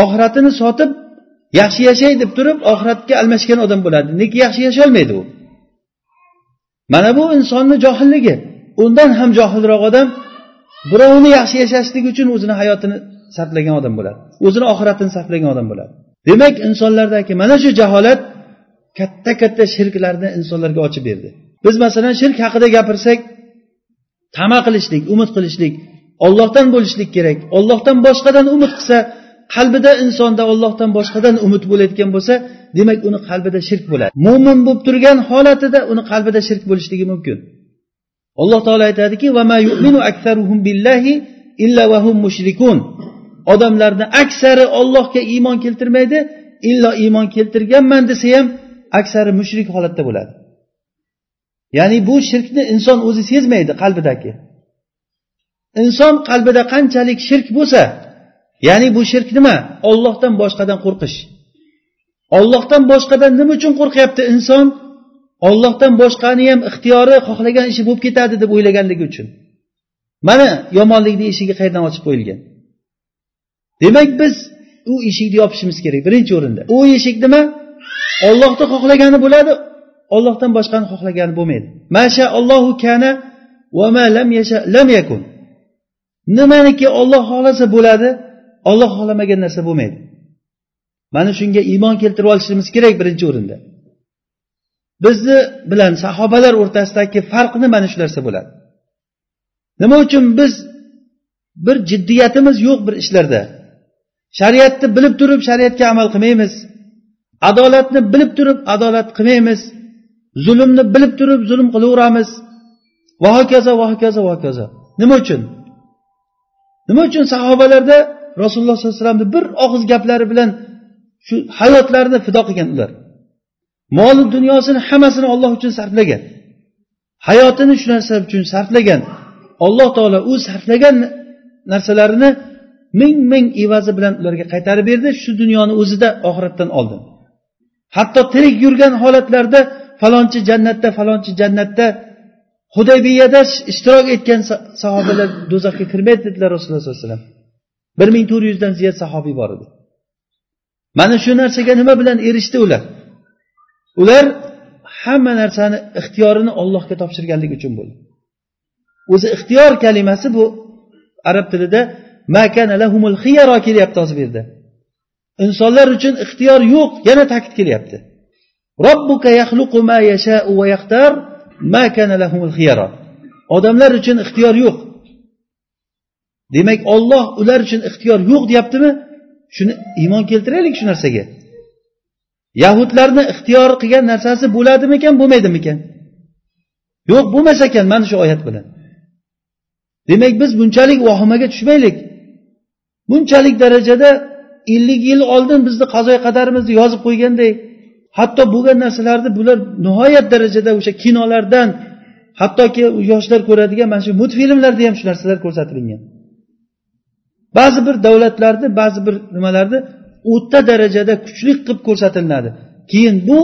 oxiratini sotib yaxshi yashay deb turib oxiratga almashgan odam bo'ladi. Lekin yaxshi yasholmaydi u? Mana bu insonni johilligi. Undan ham johilroq odam birovni yaxshi yashashligi uchun o'zini hayotini sarflagan odam bo'ladi. O'zini oxiratini sarflagan odam bo'ladi. Demak insonlardagi mana shu jaholat katta katta shirklarni insonlarga ochib berdi. Biz masalan shirk haqida gapirsak tama qilishlik umid qilishlik ollohdan bo'lishlik kerak. Ollohdan boshqadan umid qilsa qalbida insonda ollohdan boshqadan umid bo'layotgan bo'lsa demak uni qalbida shirk bo'ladi. Mo'min bo'lib turgan holatida uni qalbida shirk bo'lishligi mumkin. Alloh taolo aytadiki odamlarni aksari ollohga iymon keltirmaydi illo iymon keltirganman desa ham aksari mushrik holatda bo'ladi. Ya'ni bu shirkni inson o'zi sezmaydi qalbidagi. Inson qalbida qanchalik shirk bo'lsa ya'ni bu shirk nima? Ollohdan boshqadan qo'rqish. Ollohdan boshqadan nima uchun qo'rqyapti inson? Ollohdan boshqani ham ixtiyori xohlagan ishi bo'lib ketadi deb o'ylaganligi uchun. Mana yomonlikni eshigi qayerdan ochib qo'yilgan? Demak biz u eshikni yopishimiz kerak birinchi o'rinda. U eshik nima? Ollohni xohlagani bo'ladi ollohdan boshqani xohlagani bo'lmaydi. Masha allohu kana va ma lam yasha lam yakun. Nimaniki olloh xohlasa bo'ladi olloh xohlamagan narsa bo'lmaydi. Mana shunga iymon keltirib olishimiz kerak birinchi o'rinda. Bizni bilan sahobalar o'rtasidagi farqni mana shu narsa bo'ladi. Nima uchun biz bir jiddiyatimiz yo'q bir ishlarda? Shariatni bilib turib shariatga amal qilmaymiz. Adolatni bilib turib adolat qilmaymiz. Zulmni bilib turib zulm qilaveramiz. Va hokazo va hokazo va hokazo. Nima uchun? Nima uchun sahobalarda rasululloh sollallohu alayhi vasallamni bir og'iz gaplari bilan shu hayotlarini fido qilgan ular. Mol dunyosini hammasini olloh uchun sarflagan. Hayotini shu narsa uchun sarflagan. Alloh taolo u sarflagan narsalarini ming ming evazi bilan ularga qaytarib berdi shu dunyoni o'zida oxiratdan oldi. Hatto tirik yurgan holatlarda falonchi jannatda falonchi jannatda hudaybiyada ishtirok etgan sahobalar do'zaxga kirmaydi dedilar rasululloh sollallohu alayhi vasallam. Bir ming to'rt yuzdan ziyod sahobiy bor edi. Mana shu narsaga nima bilan erishdi ular? Ular hamma narsani ixtiyorini ollohga topshirganligi uchun bo'ldi. O'zi ixtiyor kalimasi bu arab tilida kelyapti hozir bu yerda insonlar uchun ixtiyor yo'q yana ta'kid kelyapti. Robbuka yakhluqu ma yashao va yaxtar ma kanalahumul khiyara. odamlar uchun ixtiyor yo'q. Demak olloh ular uchun ixtiyor yo'q deyaptimi? Shuni iymon keltiraylik shu narsaga. Yahudlarni ixtiyor qilgan narsasi bo'ladimikan bo'lmaydimikan? Yo'q bo'lmas ekan mana shu oyat bilan. Demak biz bunchalik vahimaga tushmaylik. Bunchalik darajada ellik yil oldin bizni qazoy qadarimizni yozib qo'yganday hatto bo'lgan narsalarni bular nihoyat darajada o'sha kinolardan hattoki yoshlar ko'radigan mana shu multfilmlarda ham shu narsalar ko'rsatilgan. Ba'zi bir davlatlarni ba'zi bir nimalarni o'ta darajada kuchli qilib ko'rsatiladi. Keyin bu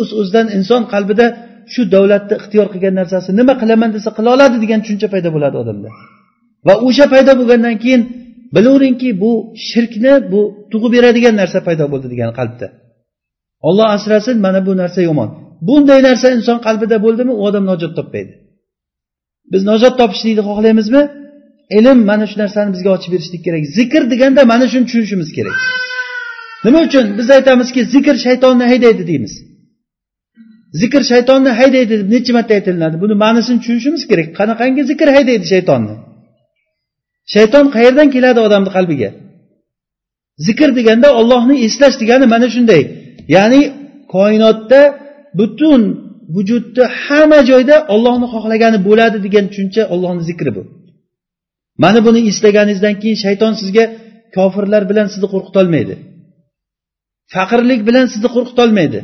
o'z o'zidan inson qalbida shu davlatni ixtiyor qilgan narsasi nima qilaman desa qila oladi degan tushuncha paydo bo'ladi odamda. Va o'sha paydo bo'lgandan keyin bilaveringki bu shirkni bu tug'ib beradigan narsa paydo bo'ldi degan qalbda. Olloh asrasin mana bu narsa yomon. Bunday narsa inson qalbida bo'ldimi u odam najot topmaydi. Biz najot topishlikni xohlaymizmi? Ilm mana shu narsani bizga ochib berishlik kerak. Zikr deganda mana shuni tushunishimiz kerak. Nima uchun? Biz aytamizki zikr shaytonni haydaydi deymiz. Zikr shaytonni haydaydi deb necha marta aytilinadi? Buni ma'nosini tushunishimiz kerak. Qanaqangi zikr haydaydi shaytonni? Shayton qayerdan keladi odamni qalbiga? Zikr deganda ollohni eslash degani mana shunday. Ya'ni koinotda butun vujudni hamma joyda ollohni xohlagani bo'ladi degan tushuncha ollohni zikri bu. Mana buni eslaganingizdan keyin shayton sizga kofirlar bilan sizni qo'rqitolmaydi. Faqirlik bilan sizni qo'rqitolmaydi.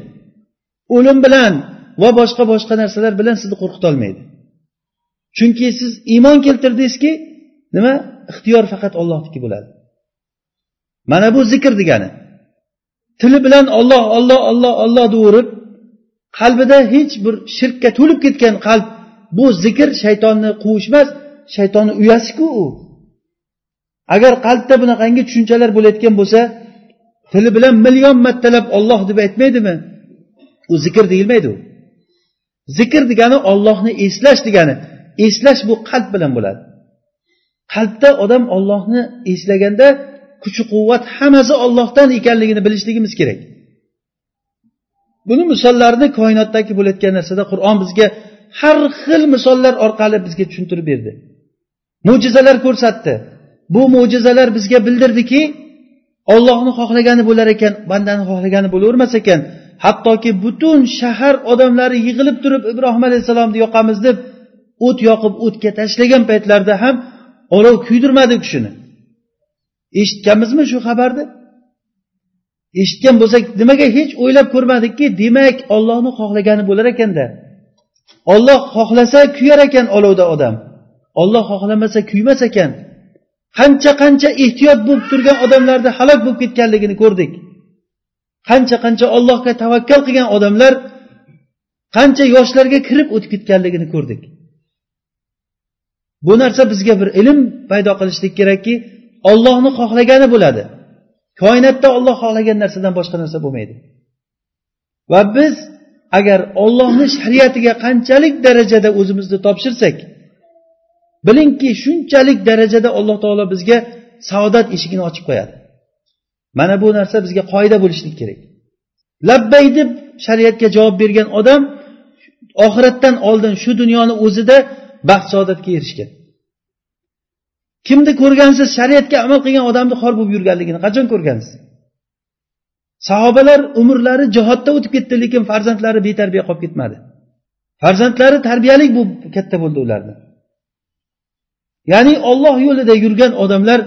O'lim bilan va boshqa boshqa narsalar bilan sizni qo'rqitolmaydi. Chunki siz iymon keltirdingizki nima? Ixtiyor faqat ollohniki bo'ladi. Mana bu zikr degani. Tili bilan olloh olloh olloh olloh deyaverib qalbida hech bir shirkka to'lib ketgan qalb bu zikr shaytonni quvish emas shaytonni uyasiku u. Agar qalbda bunaqangi tushunchalar bo'layotgan bo'lsa tili bilan million martalab olloh deb aytmaydimi? U zikr deyilmaydi u. Zikr degani ollohni eslash degani eslash bu qalb bilan bo'ladi. Qalbda odam ollohni eslaganda kuchi quvvat hammasi ollohdan ekanligini bilishligimiz kerak. Buni misollarini koinotdagi bo'layotgan narsada qur'on bizga har xil misollar orqali bizga tushuntirib berdi. Mo'jizalar ko'rsatdi. Bu mo'jizalar bizga bildirdiki ollohni xohlagani bo'lar ekan bandani xohlagani bo'lavermas ekan. Hattoki butun shahar odamlari yig'ilib turib ibrohim alayhissalomni yoqamiz deb o't yoqib o'tga tashlagan paytlarida ham olov kuydirmadi u kishini. Eshitganmizmi shu xabarni? Eshitgan bo'lsak nimaga hech o'ylab ko'rmadikki demak ollohni xohlagani bo'lar ekanda. Olloh xohlasa kuyar ekan olovda odam. Olloh xohlamasa kuymas ekan. Qancha qancha ehtiyot bo'lib turgan odamlarni halok bo'lib ketganligini ko'rdik. Qancha qancha ollohga tavakkal qilgan odamlar qancha yoshlarga kirib o'tib ketganligini ko'rdik. Bu narsa bizga bir ilm paydo qilishlik kerakki ollohni xohlagani bo'ladi. Koinotda olloh xohlagan narsadan boshqa narsa bo'lmaydi. Va biz agar ollohni shariatiga qanchalik darajada o'zimizni topshirsak bilingki shunchalik darajada alloh taolo bizga saodat eshigini ochib qo'yadi. Mana bu narsa bizga qoida bo'lishlik kerak. Labbay deb shariatga javob bergan odam oxiratdan oldin shu dunyoni o'zida baxt saodatga erishgan. Kimni ko'rgansiz shariatga amal qilgan odamni xor bo'lib yurganligini qachon ko'rgansiz? Sahobalar umrlari jihodda o'tib ketdi lekin farzandlari betarbiya qolib ketmadi. Farzandlari tarbiyalik bo'lib katta bo'ldi ularni. Ya'ni olloh yo'lida yurgan odamlar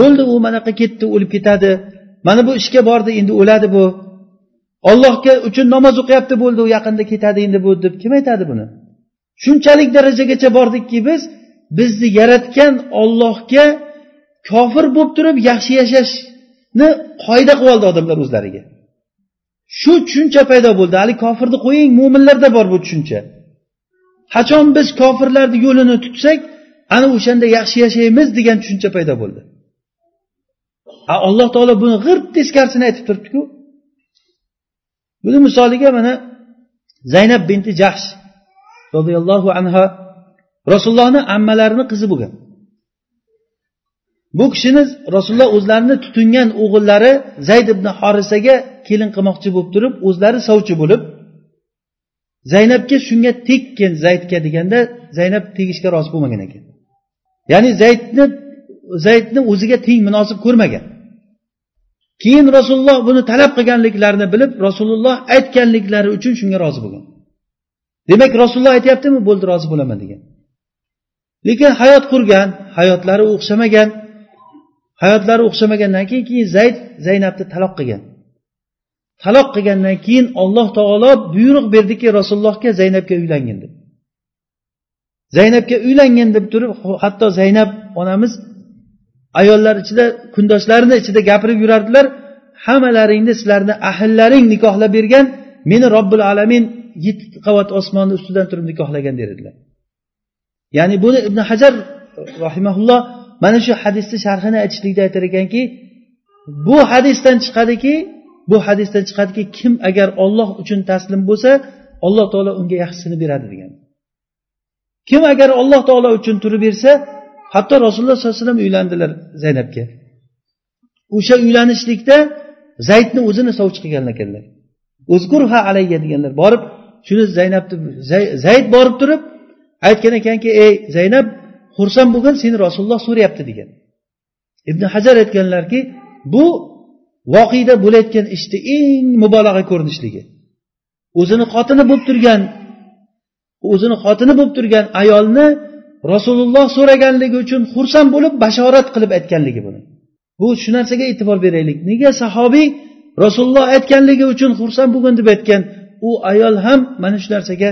bo'ldi u manaqa ketdi o'lib ketadi. Mana bu ishga bordi endi o'ladi bu. Ollohga uchun namoz o'qiyapti bo'ldi u yaqinda ketadi endi bu deb kim aytadi buni? Shunchalik darajagacha bordikki biz bizni yaratgan ollohga kofir bo'lib turib yaxshi yashashni qoida qilib oldi odamlar o'zlariga. Shu tushuncha paydo bo'ldi. Hali kofirni qo'ying mo'minlarda bor bu tushuncha. Qachon biz kofirlarni yo'lini tutsak ana o'shanda yaxshi yashaymiz degan tushuncha paydo bo'ldi. Alloh taolo buni g'irt teskarisini aytib turibdiku. Buni misoliga mana zaynab binti jahsh roziyallohu anha rasulullohni ammalarini qizi bo'lgan. Bu kishini rasululloh o'zlarini tutingan o'g'illari zayd ibn horisaga kelin qilmoqchi bo'lib turib o'zlari sovchi bo'lib zaynabga shunga tekkin zaydga deganda zaynab tegishga rozi bo'lmagan ekan. Ya'ni zaydni zaydni o'ziga teng munosib ko'rmagan. Keyin rasululloh buni talab qilganliklarini bilib rasululloh aytganliklari uchun shunga rozi bo'lgan. Demak rasululloh aytyaptimi bo'ldi rozi bo'laman degan. Lekin hayot qurgan hayotlari o'xshamagan hayotlari o'xshamagandan keyin keyin zayd zaynabni taloq qilgan. Taloq qilgandan keyin alloh taolo buyruq berdiki rasulullohga zaynabga uylangin deb zaynabga uylangin deb turib hatto zaynab onamiz ayollar ichida kundoshlarini ichida gapirib yurardilar. Hammalaringni sizlarni ahillaring nikohlab bergan meni robbil alamin yetti qavat osmonni ustidan turib nikohlagan der edilar ya'ni buni ibn hajar rahimaulloh mana shu hadisni sharhini aytishlikda aytar ekanki bu hadisdan chiqadiki bu hadisdan chiqadiki kim agar olloh uchun taslim bo'lsa alloh taolo unga yaxshisini beradi degan. Kim agar alloh taolo uchun turib bersa hatto rasululloh sollallohu alayhi vasallam uylandilar zaynabga. O'sha uylanishlikda zaydni o'zini sovchi qilgan ekanlar. O'zgurha alayya deganlar borib shuni zaynabni zayd borib turib aytgan ekanki ey zaynab xursand bo'lgin seni rasululloh so'rayapti degan. Ibn hajar aytganlarki bu voqeda bo'layotgan ishni eng mubolag'a ko'rinishligi. O'zini xotini bo'lib turgan o'zini xotini bo'lib turgan ayolni rasululloh so'raganligi uchun xursand bo'lib bashorat qilib aytganligi buni. Bu shu narsaga e'tibor beraylik. Nega sahobiy rasululloh aytganligi uchun xursand bo'lgin deb aytgan? U ayol ham mana shu narsaga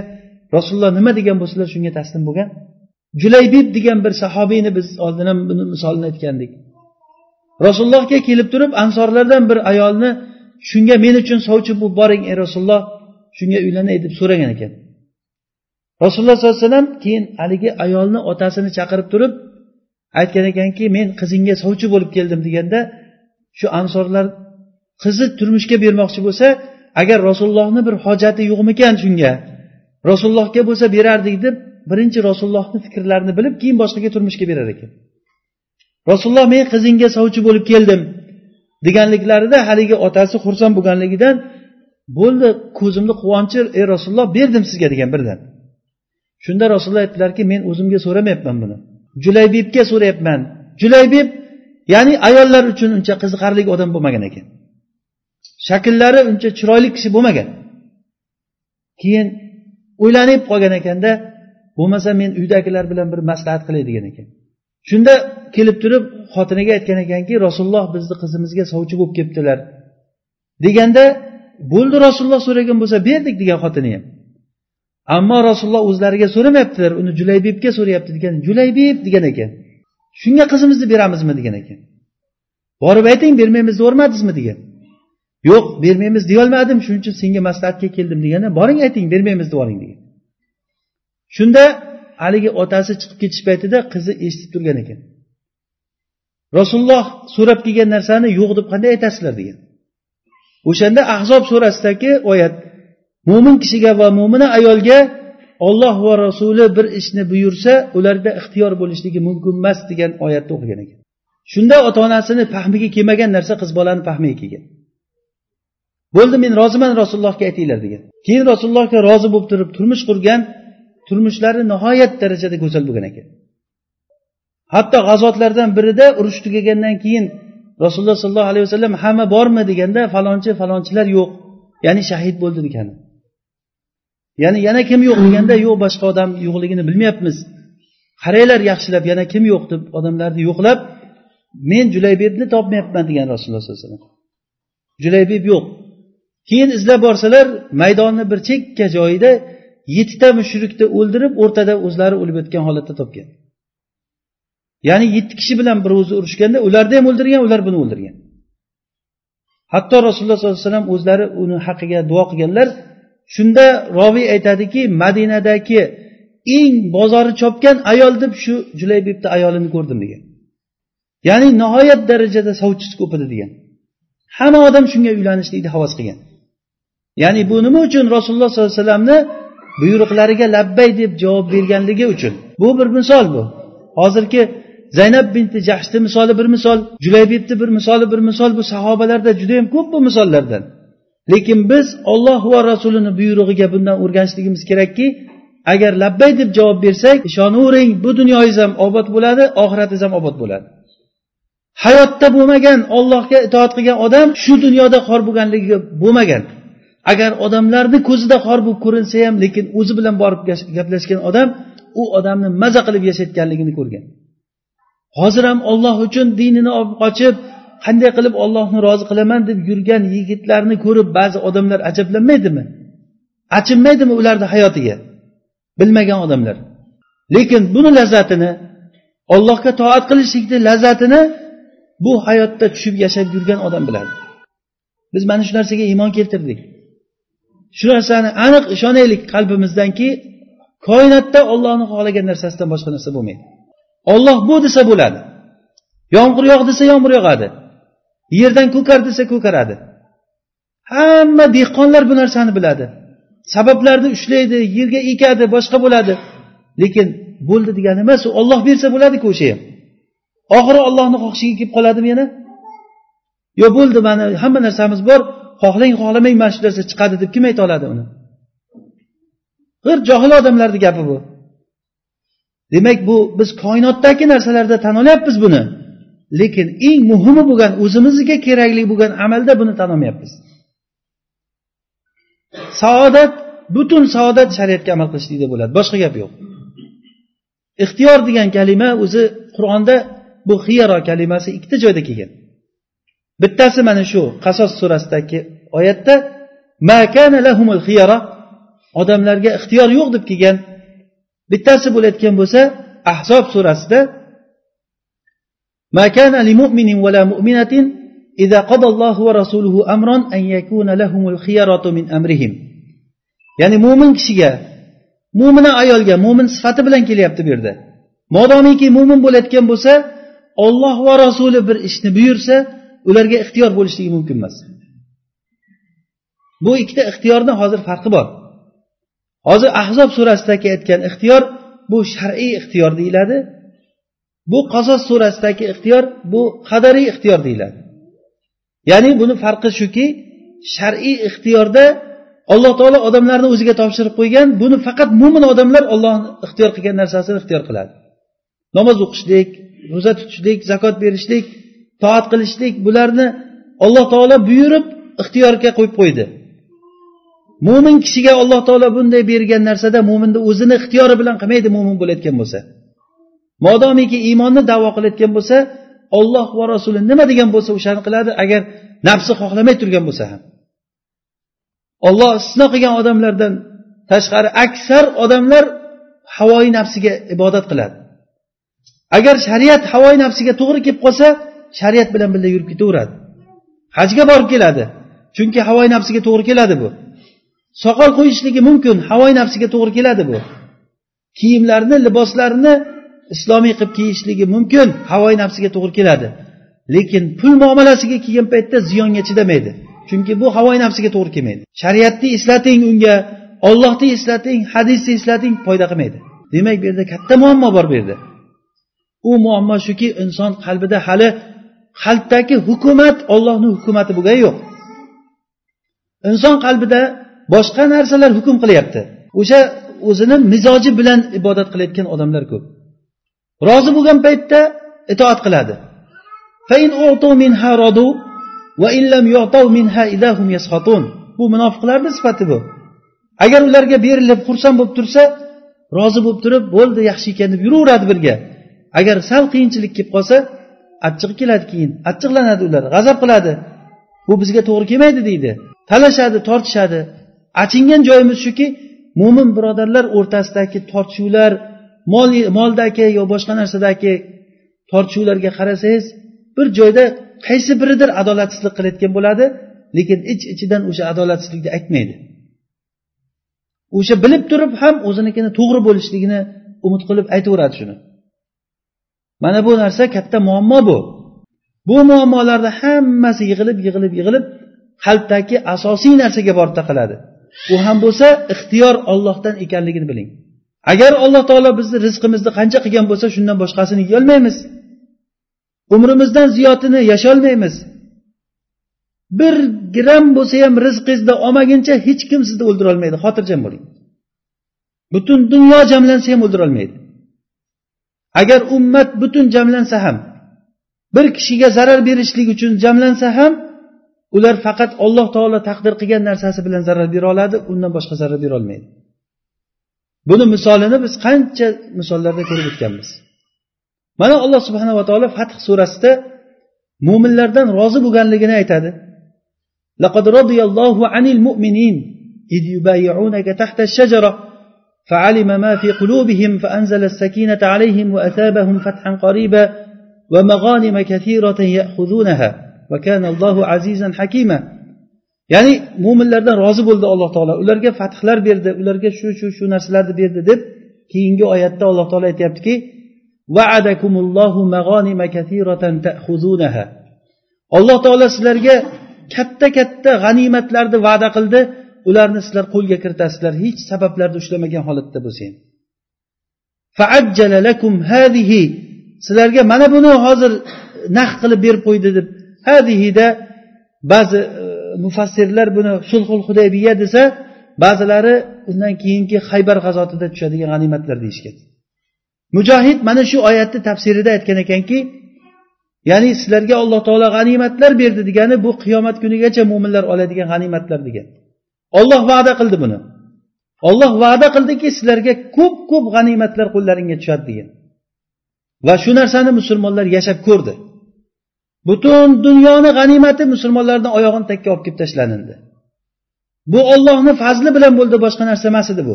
rasululloh nima degan bo'lsalar shunga taslim bo'lgan? Julaybib degan bir sahobiyni biz oldin ham buni misolini aytgandik. Rasulullohga kelib turib ansorlardan bir ayolni shunga men uchun sovchi bo'lib boring ey rasululloh shunga uylanay deb so'ragan ekan. Rasululloh sollallohu alayhi vasallam keyin haligi ayolni otasini chaqirib turib aytgan ekanki men qizingga sovchi bo'lib keldim deganda shu ansorlar qizni turmushga bermoqchi bo'lsa agar rasulullohni bir hojati yo'qmikan shunga? Rasulullohga bo'lsa berardik deb birinchi rasulullohni fikrlarini bilib keyin boshqaga turmushga berar ekan. Rasululloh men qizingga sovchi bo'lib keldim deganliklarida haligi otasi xursand bo'lganligidan bo'ldi ko'zimni quvonchi ey rasululloh berdim sizga degan birdan shunda rasululloh aytdilarki men o'zimga so'ramayapman buni. Julaybibga so'rayapman. Julaybib ya'ni ayollar uchun uncha qiziqarli odam bo'lmagan ekan. Shakllari uncha chiroyli kishi bo'lmagan. Keyin o'ylanib qolgan ekanda bo'lmasa men uydagilar bilan bir maslahat qilay degan ekan. Shunda kelib turib xotiniga aytgan ekanki rasululloh bizni qizimizga sovchi bo'lib kelibdilar. Deganda bo'ldi rasululloh so'ragan bo'lsa berdik degan xotini ham ammo rasululloh o'zlariga so'ramayaptilar uni julaybibga so'rayapti degan julaybib degan ekan. Shunga qizimizni beramizmi? degan ekan. Borib ayting bermaymiz deyormadingizmi degan. Yo'q bermaymiz deyolmadim shuning uchun senga maslahatga keldim deganda boring ayting bermaymiz deb degan. Shunda haligi otasi chiqib ketish paytida qizi eshitib turgan ekan. Rasululloh so'rab kelgan narsani yo'q deb qanday aytasizlar? degan. O'shanda ahzob surasidagi oyat mo'min kishiga va mo'mina ayolga olloh va rasuli bir ishni buyursa ularda ixtiyor bo'lishligi mumkin emas degan oyatni o'qigan ekan. Shunda ota onasini fahmiga kelmagan narsa qiz bolani fahmiga kelgan. Bo'ldi men roziman rasulullohga aytinglar degan. Keyin rasulullohga rozi bo'lib turib turmush qurgan turmushlari nihoyat darajada go'zal bo'lgan ekan. Hatto g'azotlardan birida urush tugagandan keyin rasululloh sollallohu alayhi vasallam hamma bormi? deganda falonchi falonchilar yo'q ya'ni shahid bo'ldi degani. Ya'ni yana kim yo'q deganda yo'q boshqa odam yo'qligini bilmayapmiz. Qaranglar yaxshilab yana kim yo'q deb odamlarni yo'qlab men julaybebni topmayapman degan rasululloh sollallohu alayhi vasallam. Julaybeb yo'q. Keyin izlab borsalar maydonni bir chekka joyida yettita mushrikni o'ldirib o'rtada o'zlari o'lib yotgan holatda topgan. Ya'ni yetti kishi bilan bir o'zi urushganda ularni ham o'ldirgan ular buni o'ldirgan. Hatto rasululloh sollallohu alayhi vasallam o'zlari uni haqqiga duo qilganlar shunda roviy aytadiki madinadagi eng bozori chopgan ayol deb shu julaybibni ayolini ko'rdim degan. Ya'ni nihoyat darajada sovchisi ko'p edi degan. Hamma odam shunga uylanishlikni havas qilgan. Ya'ni bu nima uchun rasululloh sollallohu alayhi vasallamni buyruqlariga labbay deb javob berganligi uchun? Bu bir misol bu. Hozirgi zaynab binti jahshni misoli bir misol julaybibni bir misoli bir misol. Bu sahobalarda judayam ko'p bu misollardan. Lekin biz olloh va rasulini buyrug'iga bundan o'rganishligimiz kerakki agar labbay deb javob bersak ishonavering bu dunyoyingiz ham obod bo'ladi oxiratingiz ham obod bo'ladi. Hayotda bo'lmagan ollohga itoat qilgan odam shu dunyoda xor bo'lganligi bo'lmagan. Agar odamlarni ko'zida xor bo'lib ko'rinsa ham lekin o'zi bilan borib gaplashgan odam u odamni maza qilib yashayotganligini ko'rgan. Hozir ham olloh uchun dinini olib qochib qanday qilib ollohni rozi qilaman deb yurgan yigitlarni ko'rib ba'zi odamlar ajablanmaydimi? Achinmaydimi ularni hayotiga? Bilmagan odamlar. Lekin buni lazzatini ollohga toat qilishlikni lazzatini bu hayotda tushib yashab yurgan odam biladi. Biz mana shu narsaga iymon keltirdik. Shu narsani aniq ishonaylik qalbimizdanki koinotda ollohni xohlagan narsasidan boshqa narsa bo'lmaydi. Olloh bu desa bo'ladi. Yomg'ir yog' desa yomg'ir yog'adi. Yerdan ko'kar desa ko'karadi. Hamma dehqonlar bu narsani biladi. Sabablarni ushlaydi yerga ekadi boshqa bo'ladi. Lekin bo'ldi degani emas u olloh bersa bo'ladiku o'sha ham. Oxiri ollohni xohishiga kelib qoladimi yana? Yo bo'ldi mana hamma narsamiz bor xohlang xohlamang mana shu narsa chiqadi deb kim ayta oladi uni? G'ir johil odamlarni gapi bu. Demak bu biz koinotdagi narsalarda tan olyapmiz buni. Lekin eng muhimi bo'lgan o'zimizga kerakli bo'lgan amalda buni tan olmayapmiz saodat butun saodat shariatga amal qilishlikda bo'ladi boshqa gap yo'q. Ixtiyor degan kalima o'zi qur'onda bu xiyaro kalimasi ikkita joyda kelgan. Bittasi mana shu qasos surasidagi oyatda odamlarga ixtiyor yo'q deb kelgan. Bittasi bo'layotgan bo'lsa ahzob surasida ما كان لمؤمن ولا مؤمنة إذا قضى الله ورسوله أمرا أن يكون لهم الخيرة من أمرهم ya'ni mo'min kishiga mo'mina ayolga mo'min sifati bilan kelyapti bu yerda modomiki mo'min bo'layotgan bo'lsa olloh va rasuli bir ishni buyursa ularga ixtiyor bo'lishligi mumkin emas bu ikkita ixtiyorni hozir farqi bor hozir ahzob surasidagi aytgan ixtiyor bu shar'iy ixtiyor deyiladi Bu qasos surasidagi ixtiyor bu qadariy ixtiyor deyiladi. Ya'ni buni farqi shuki shar'iy ixtiyorda alloh taolo odamlarni o'ziga topshirib qo'ygan buni faqat mo'min odamlar ollohni ixtiyor qilgan narsasini ixtiyor qiladi. Namoz o'qishlik ro'za tutishlik zakot berishlik toat qilishlik bularni alloh taolo buyurib ixtiyorga qo'yib qo'ydi. Mo'min kishiga alloh taolo bunday bergan narsada mo'minni o'zini ixtiyori bilan qilmaydi mo'min bo'layotgan bo'lsa. Modomiki iymonni davo qilayotgan bo'lsa olloh va rasuli nima degan bo'lsa o'shani qiladi agar nafsi xohlamay turgan bo'lsa ham. Olloh istisno qilgan odamlardan tashqari aksar odamlar havoyi nafsiga ibodat qiladi. Agar shariat havoyi nafsiga to'g'ri kelib qolsa shariat bilan birga yurib ketaveradi. Hajga borib keladi. Chunki havoyi nafsiga to'g'ri keladi bu. Soqol qo'yishligi mumkin havoyi nafsiga to'g'ri keladi bu. Kiyimlarni liboslarni islomiy qilib kiyishligi mumkin havoyi nafsiga to'g'ri keladi. Lekin pul muomalasiga kelgan paytda ziyonga chidamaydi. Chunki bu havoyi nafsiga to'g'ri kelmaydi. Shariatni eslating unga ollohni eslating hadisni eslating foyda qilmaydi. Demak bu yerda katta muammo bor bu yerda. U muammo shuki inson qalbida hali qalbdagi hukumat ollohni hukumati bo'lgani yo'q. Inson qalbida boshqa narsalar hukm qilyapti. O'sha o'zini mizoji bilan ibodat qilayotgan odamlar ko'p. Rozi bo'lgan paytda itoat qiladi. Bu munofiqlarni sifati bu. Agar ularga berilib xursand bo'lib tursa rozi bo'lib turib bo'ldi yaxshi ekan deb yuraveradi birga. Agar sal qiyinchilik kelib qolsa achchig'i keladi keyin achchiqlanadi ular g'azab qiladi. Bu bizga to'g'ri kelmaydi deydi. Talashadi tortishadi. Achingan joyimiz shuki mo'min birodarlar o'rtasidagi tortishuvlar mol moldagi yo boshqa narsadagi tortishuvlarga qarasangiz bir joyda qaysi biridir adolatsizlik qilayotgan bo'ladi lekin ich ichidan o'sha adolatsizlikni aytmaydi. O'sha bilib turib ham o'zinikini to'g'ri bo'lishligini umid qilib aytaveradi shuni. Mana bu narsa katta muammo bu. Bu muammolarni hammasi yig'ilib yig'ilib yig'ilib qalbdagi asosiy narsaga borib taqaladi. U ham bo'lsa ixtiyor ollohdan ekanligini biling. Agar alloh taolo bizni rizqimizni qancha qilgan bo'lsa shundan boshqasini yeyolmaymiz. Umrimizdan ziyodini yasholmaymiz bir gram bo'lsa ham rizqingizni olmaguncha hech kim sizni o'ldirolmaydi xotirjam bo'ling. Butun dunyo jamlansa ham o'ldirolmaydi. Agar ummat butun jamlansa ham bir kishiga zarar berishlik uchun jamlansa ham ular faqat alloh taolo taqdir qilgan narsasi bilan zarar bera oladi undan boshqa zarar berolmaydi buni misolini biz qancha misollarda ko'rib o'tganmiz mana alloh subhanava taolo fath surasida mo'minlardan rozi bo'lganligini aytadi لقد رضي الله عن المؤمنين إذ يبايعونك تحت الشجرة فعلم ما في قلوبهم فأنزل السكينة عليهم وأثابهم فتحا قريبا ومغانم كثيرة يأخذونها وكان الله عزيزا حكيما ya'ni mo'minlardan rozi bo'ldi alloh taolo. Ularga fathlar berdi ularga shu shu shu narsalarni berdi deb keyingi oyatda alloh taolo aytyaptiki alloh taolo sizlarga katta katta g'animatlarni va'da qildi. Ularni sizlar qo'lga kiritasizlar hech sabablarni ushlamagan holatda bo'lsa ham sizlarga mana buni hozir naq qilib berib qo'ydi deb. Hadihida ba'zi e, mufassirlar buni sulhul hudaybiya desa ba'zilari undan keyingi haybar g'azotida tushadigan g'animatlar deyishgan. Mujohid mana shu oyatni tafsirida aytgan ekanki ya'ni sizlarga alloh taolo g'animatlar berdi degani bu qiyomat kunigacha mo'minlar oladigan g'animatlar degan. Olloh va'da qildi buni. Olloh va'da qildiki sizlarga ko'p ko'p g'animatlar qo'llaringga tushadi degan. Va shu narsani musulmonlar yashab ko'rdi. Butun dunyoni g'animati musulmonlarni oyog'ini takka olib kelib tashlandi. Bu ollohni fazli bilan bo'ldi boshqa narsa emas edi bu.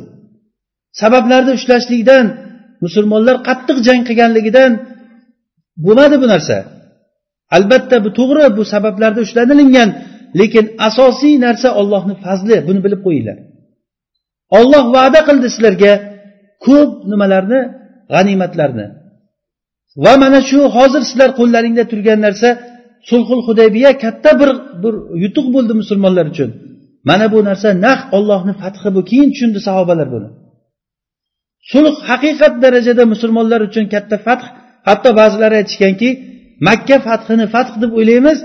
Sabablarni ushlashlikdan musulmonlar qattiq jang qilganligidan bo'lmadi bu narsa. Albatta bu to'g'ri bu sabablarda ushlanilingan lekin asosiy narsa ollohni fazli buni bilib qo'yinglar. Olloh va'da qildi sizlarga ko'p nimalarni g'animatlarni. Va mana shu hozir sizlar qo'llaringda turgan narsa sulhul hudaybiya katta bir bir yutuq bo'ldi musulmonlar uchun. Mana bu narsa naq ollohni fathi bu. Keyin tushundi sahobalar buni. Sulh haqiqat darajada musulmonlar uchun katta fath. Hatto ba'zilari aytishganki makka fathini fath deb o'ylaymiz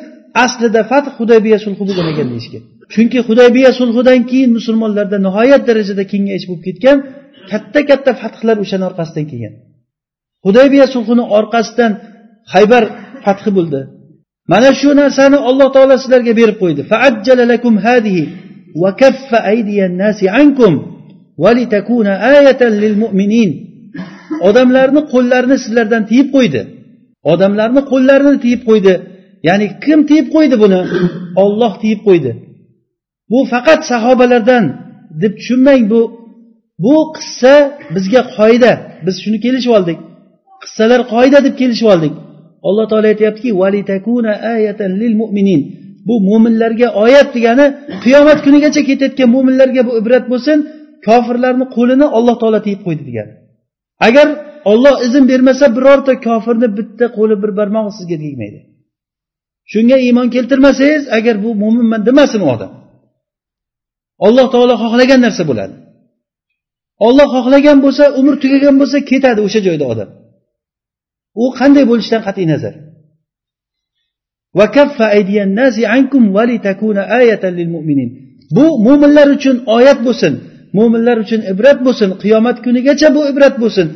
aslida fath hudaybiya sulhi bo'lgan ekan deyishgan chunki hudaybiya sulhidan keyin musulmonlarda nihoyat darajada kengayish bo'lib ketgan katta katta fathlar o'shani orqasidan kelgan. Hudaybiya sulhini orqasidan haybar fathi bo'ldi. Mana shu narsani alloh taolo sizlarga berib qo'ydi. Odamlarni qo'llarini sizlardan tiyib qo'ydi. Odamlarni qo'llarini tiyib qo'ydi. Ya'ni kim tiyib qo'ydi buni? Olloh tiyib qo'ydi. Bu faqat sahobalardan deb tushunmang bu bu qissa bizga qoida. Biz shuni kelishib oldik. Qissalar qoida deb kelishib oldik. Alloh taolo aytyaptiki bu mo'minlarga oyat degani qiyomat kunigacha ketayotgan mo'minlarga bu ibrat bo'lsin kofirlarni qo'lini alloh taolo tiyib qo'ydi degani. Agar olloh izn bermasa birorta kofirni bitta qo'li bir barmog'i sizga tegmaydi. Shunga iymon keltirmasangiz agar bu mo'minman demasin u odam? Alloh taolo xohlagan narsa bo'ladi. Olloh xohlagan bo'lsa umr tugagan bo'lsa ketadi o'sha joyda odam. U qanday bo'lishidan qat'iy nazar. Bu mo'minlar uchun oyat bo'lsin mo'minlar uchun ibrat bo'lsin qiyomat kunigacha bu ibrat bo'lsin.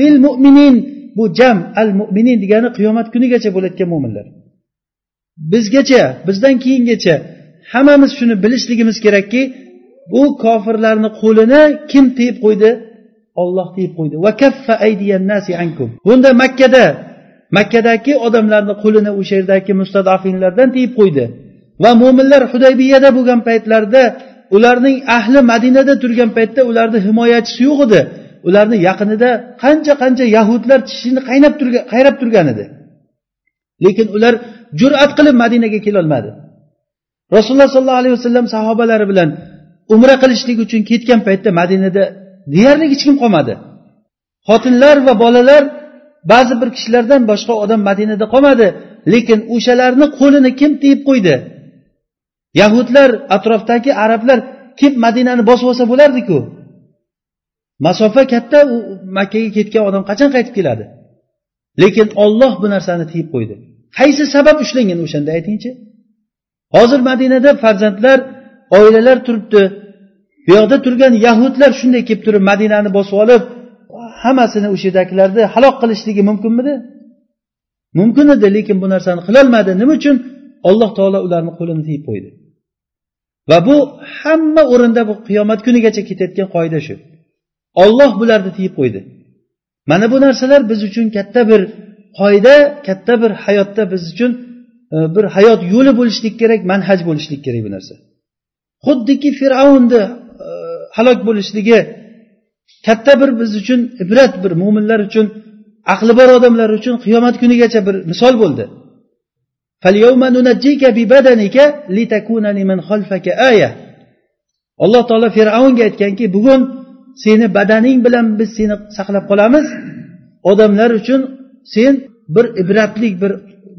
Lil mu'minin. Bu jam al mu'minin degani qiyomat kunigacha bo'layotgan mo'minlar bizgacha bizdan keyingacha hammamiz shuni bilishligimiz kerakki bu kofirlarni qo'lini kim tiyib qo'ydi? Olloh deyib qo'ydi. Bunda makkada makkadagi odamlarni qo'lini o'sha yerdagi mustadafinlardan tiyib qo'ydi. Va mo'minlar hudaybiyada bo'lgan paytlarida ularning ahli madinada turgan paytda ularni himoyachisi yo'q edi. Ularni yaqinida qancha qancha yahudlar tishini qaynab turgan qayrab turgan edi. Lekin ular jur'at qilib madinaga kelolmadi rasululloh sollallohu alayhi vasallam sahobalari bilan umra qilishlik uchun ketgan paytda madinada deyarli hech kim qolmadi. Xotinlar va bolalar ba'zi bir kishilardan boshqa odam madinada qolmadi lekin o'shalarni qo'lini kim tiyib qo'ydi? Yahudlar atrofdagi arablar kim madinani bosib olsa bo'lardiku? Masofa katta u makkaga ketgan odam qachon qaytib keladi? Lekin olloh bu narsani tiyib qo'ydi. Qaysi sabab ushlangan o'shanda aytingchi? Hozir madinada farzandlar oilalar turibdi bu yoqda turgan yahudlar shunday kelib turib madinani bosib olib hammasini o'sha yerdagilarni halok qilishligi mumkinmidi? Mumkin edi lekin bu narsani qilolmadi. Nima uchun? Alloh taolo ularni qo'lini tiyib qo'ydi. Va bu hamma o'rinda bu qiyomat kunigacha ketayotgan qoida shu. Olloh bularni tiyib qo'ydi. Mana bu narsalar biz uchun katta bir qoida katta bir hayotda biz uchun e, bir hayot yo'li bo'lishlik kerak manhaj bo'lishlik kerak bu narsa. Xuddiki fir'avnni halok bo'lishligi katta bir biz uchun ibrat bir mo'minlar uchun aqli bor odamlar uchun qiyomat kunigacha bir misol bo'ldi. Alloh taolo fir'avnga aytganki bugun seni badaning bilan biz seni saqlab qolamiz. Odamlar uchun sen bir ibratlik bir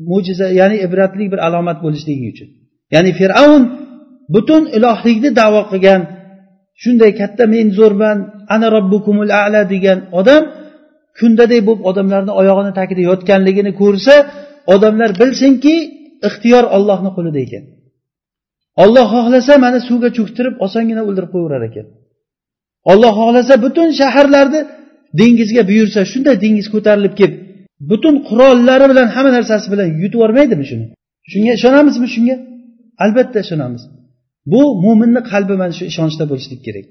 mo'jiza ya'ni ibratlik bir alomat bo'lishliging uchun. Ya'ni fir'avn butun ilohlikni davo qilgan shunday katta men zo'rman ana robbukumul ala degan odam kundaday bo'lib odamlarni oyog'ini tagida yotganligini ko'rsa odamlar bilsinki ixtiyor ollohni qo'lida ekan. Olloh xohlasa mana suvga cho'ktirib osongina o'ldirib qo'yaverar ekan. Olloh xohlasa butun shaharlarni dengizga buyursa shunday dengiz ko'tarilib kelib butun qurollari bilan hamma narsasi bilan yutib yubormaydimi shuni? Shunga ishonamizmi shunga? Albatta ishonamiz. Bu mo'minni qalbi mana shu ishonchda bo'lishlik kerak.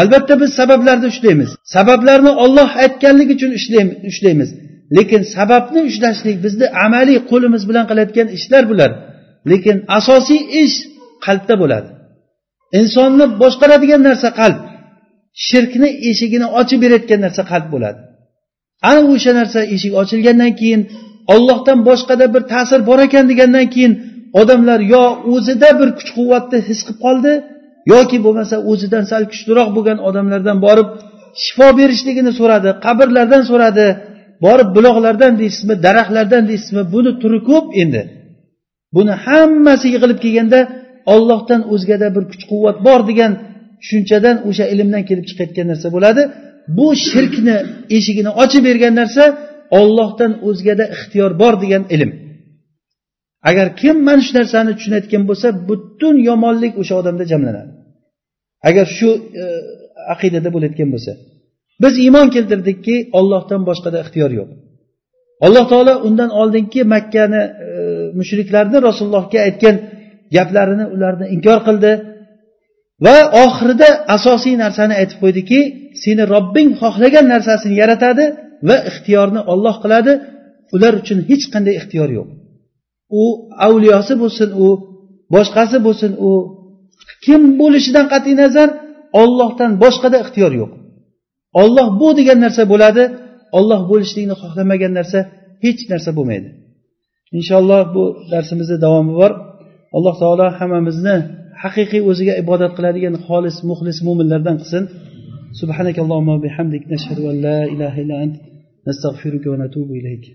Albatta biz sabablarni ushlaymiz. Sabablarni olloh aytganligi uchun ushlaymiz. Lekin sababni ushlashlik bizni amaliy qo'limiz bilan qilayotgan ishlar bular. Lekin asosiy ish qalbda bo'ladi. Insonni boshqaradigan narsa qalb. Shirkni eshigini ochib berayotgan narsa qalb bo'ladi. Ana o'sha narsa eshik ochilgandan keyin ollohdan boshqada bir ta'sir bor ekan degandan keyin odamlar yo o'zida bir kuch quvvatni his qilib qoldi yoki bo'lmasa o'zidan sal kuchliroq bo'lgan odamlardan borib shifo berishligini so'radi qabrlardan so'radi borib buloqlardan deysizmi daraxtlardan deysizmi buni turi ko'p endi. Buni hammasi yig'ilib kelganda ollohdan o'zgada bir kuch quvvat bor degan tushunchadan o'sha ilmdan kelib chiqayotgan narsa bo'ladi. Bu shirkni eshigini ochib bergan narsa ollohdan o'zgada ixtiyor bor degan ilm. Agar kim mana shu narsani tushunayotgan bo'lsa butun yomonlik o'sha odamda jamlanadi. Agar shu e, aqidada bo'layotgan bo'lsa. Biz iymon keltirdikki ollohdan boshqada ixtiyor yo'q. Alloh taolo undan oldingi makkani e, mushriklarni rasulullohga aytgan gaplarini ularni inkor qildi va oxirida asosiy narsani aytib qo'ydiki seni robbing xohlagan narsasini yaratadi va ixtiyorni olloh qiladi. Ular uchun hech qanday ixtiyor yo'q. u avliyosi bo'lsin u boshqasi bo'lsin u kim bo'lishidan qat'iy nazar ollohdan boshqada ixtiyor yo'q olloh bu degan narsa bo'ladi olloh bo'lishlikni xohlamagan narsa hech narsa bo'lmaydi inshaalloh bu darsimizni davomi bor alloh taolo hammamizni haqiqiy o'ziga ibodat qiladigan xolis muxlis mo'minlardan qilsin سبحانك اللهم وبحمدك نشهد أن لا إله إلا أنت نستغفرك ونتوب إليك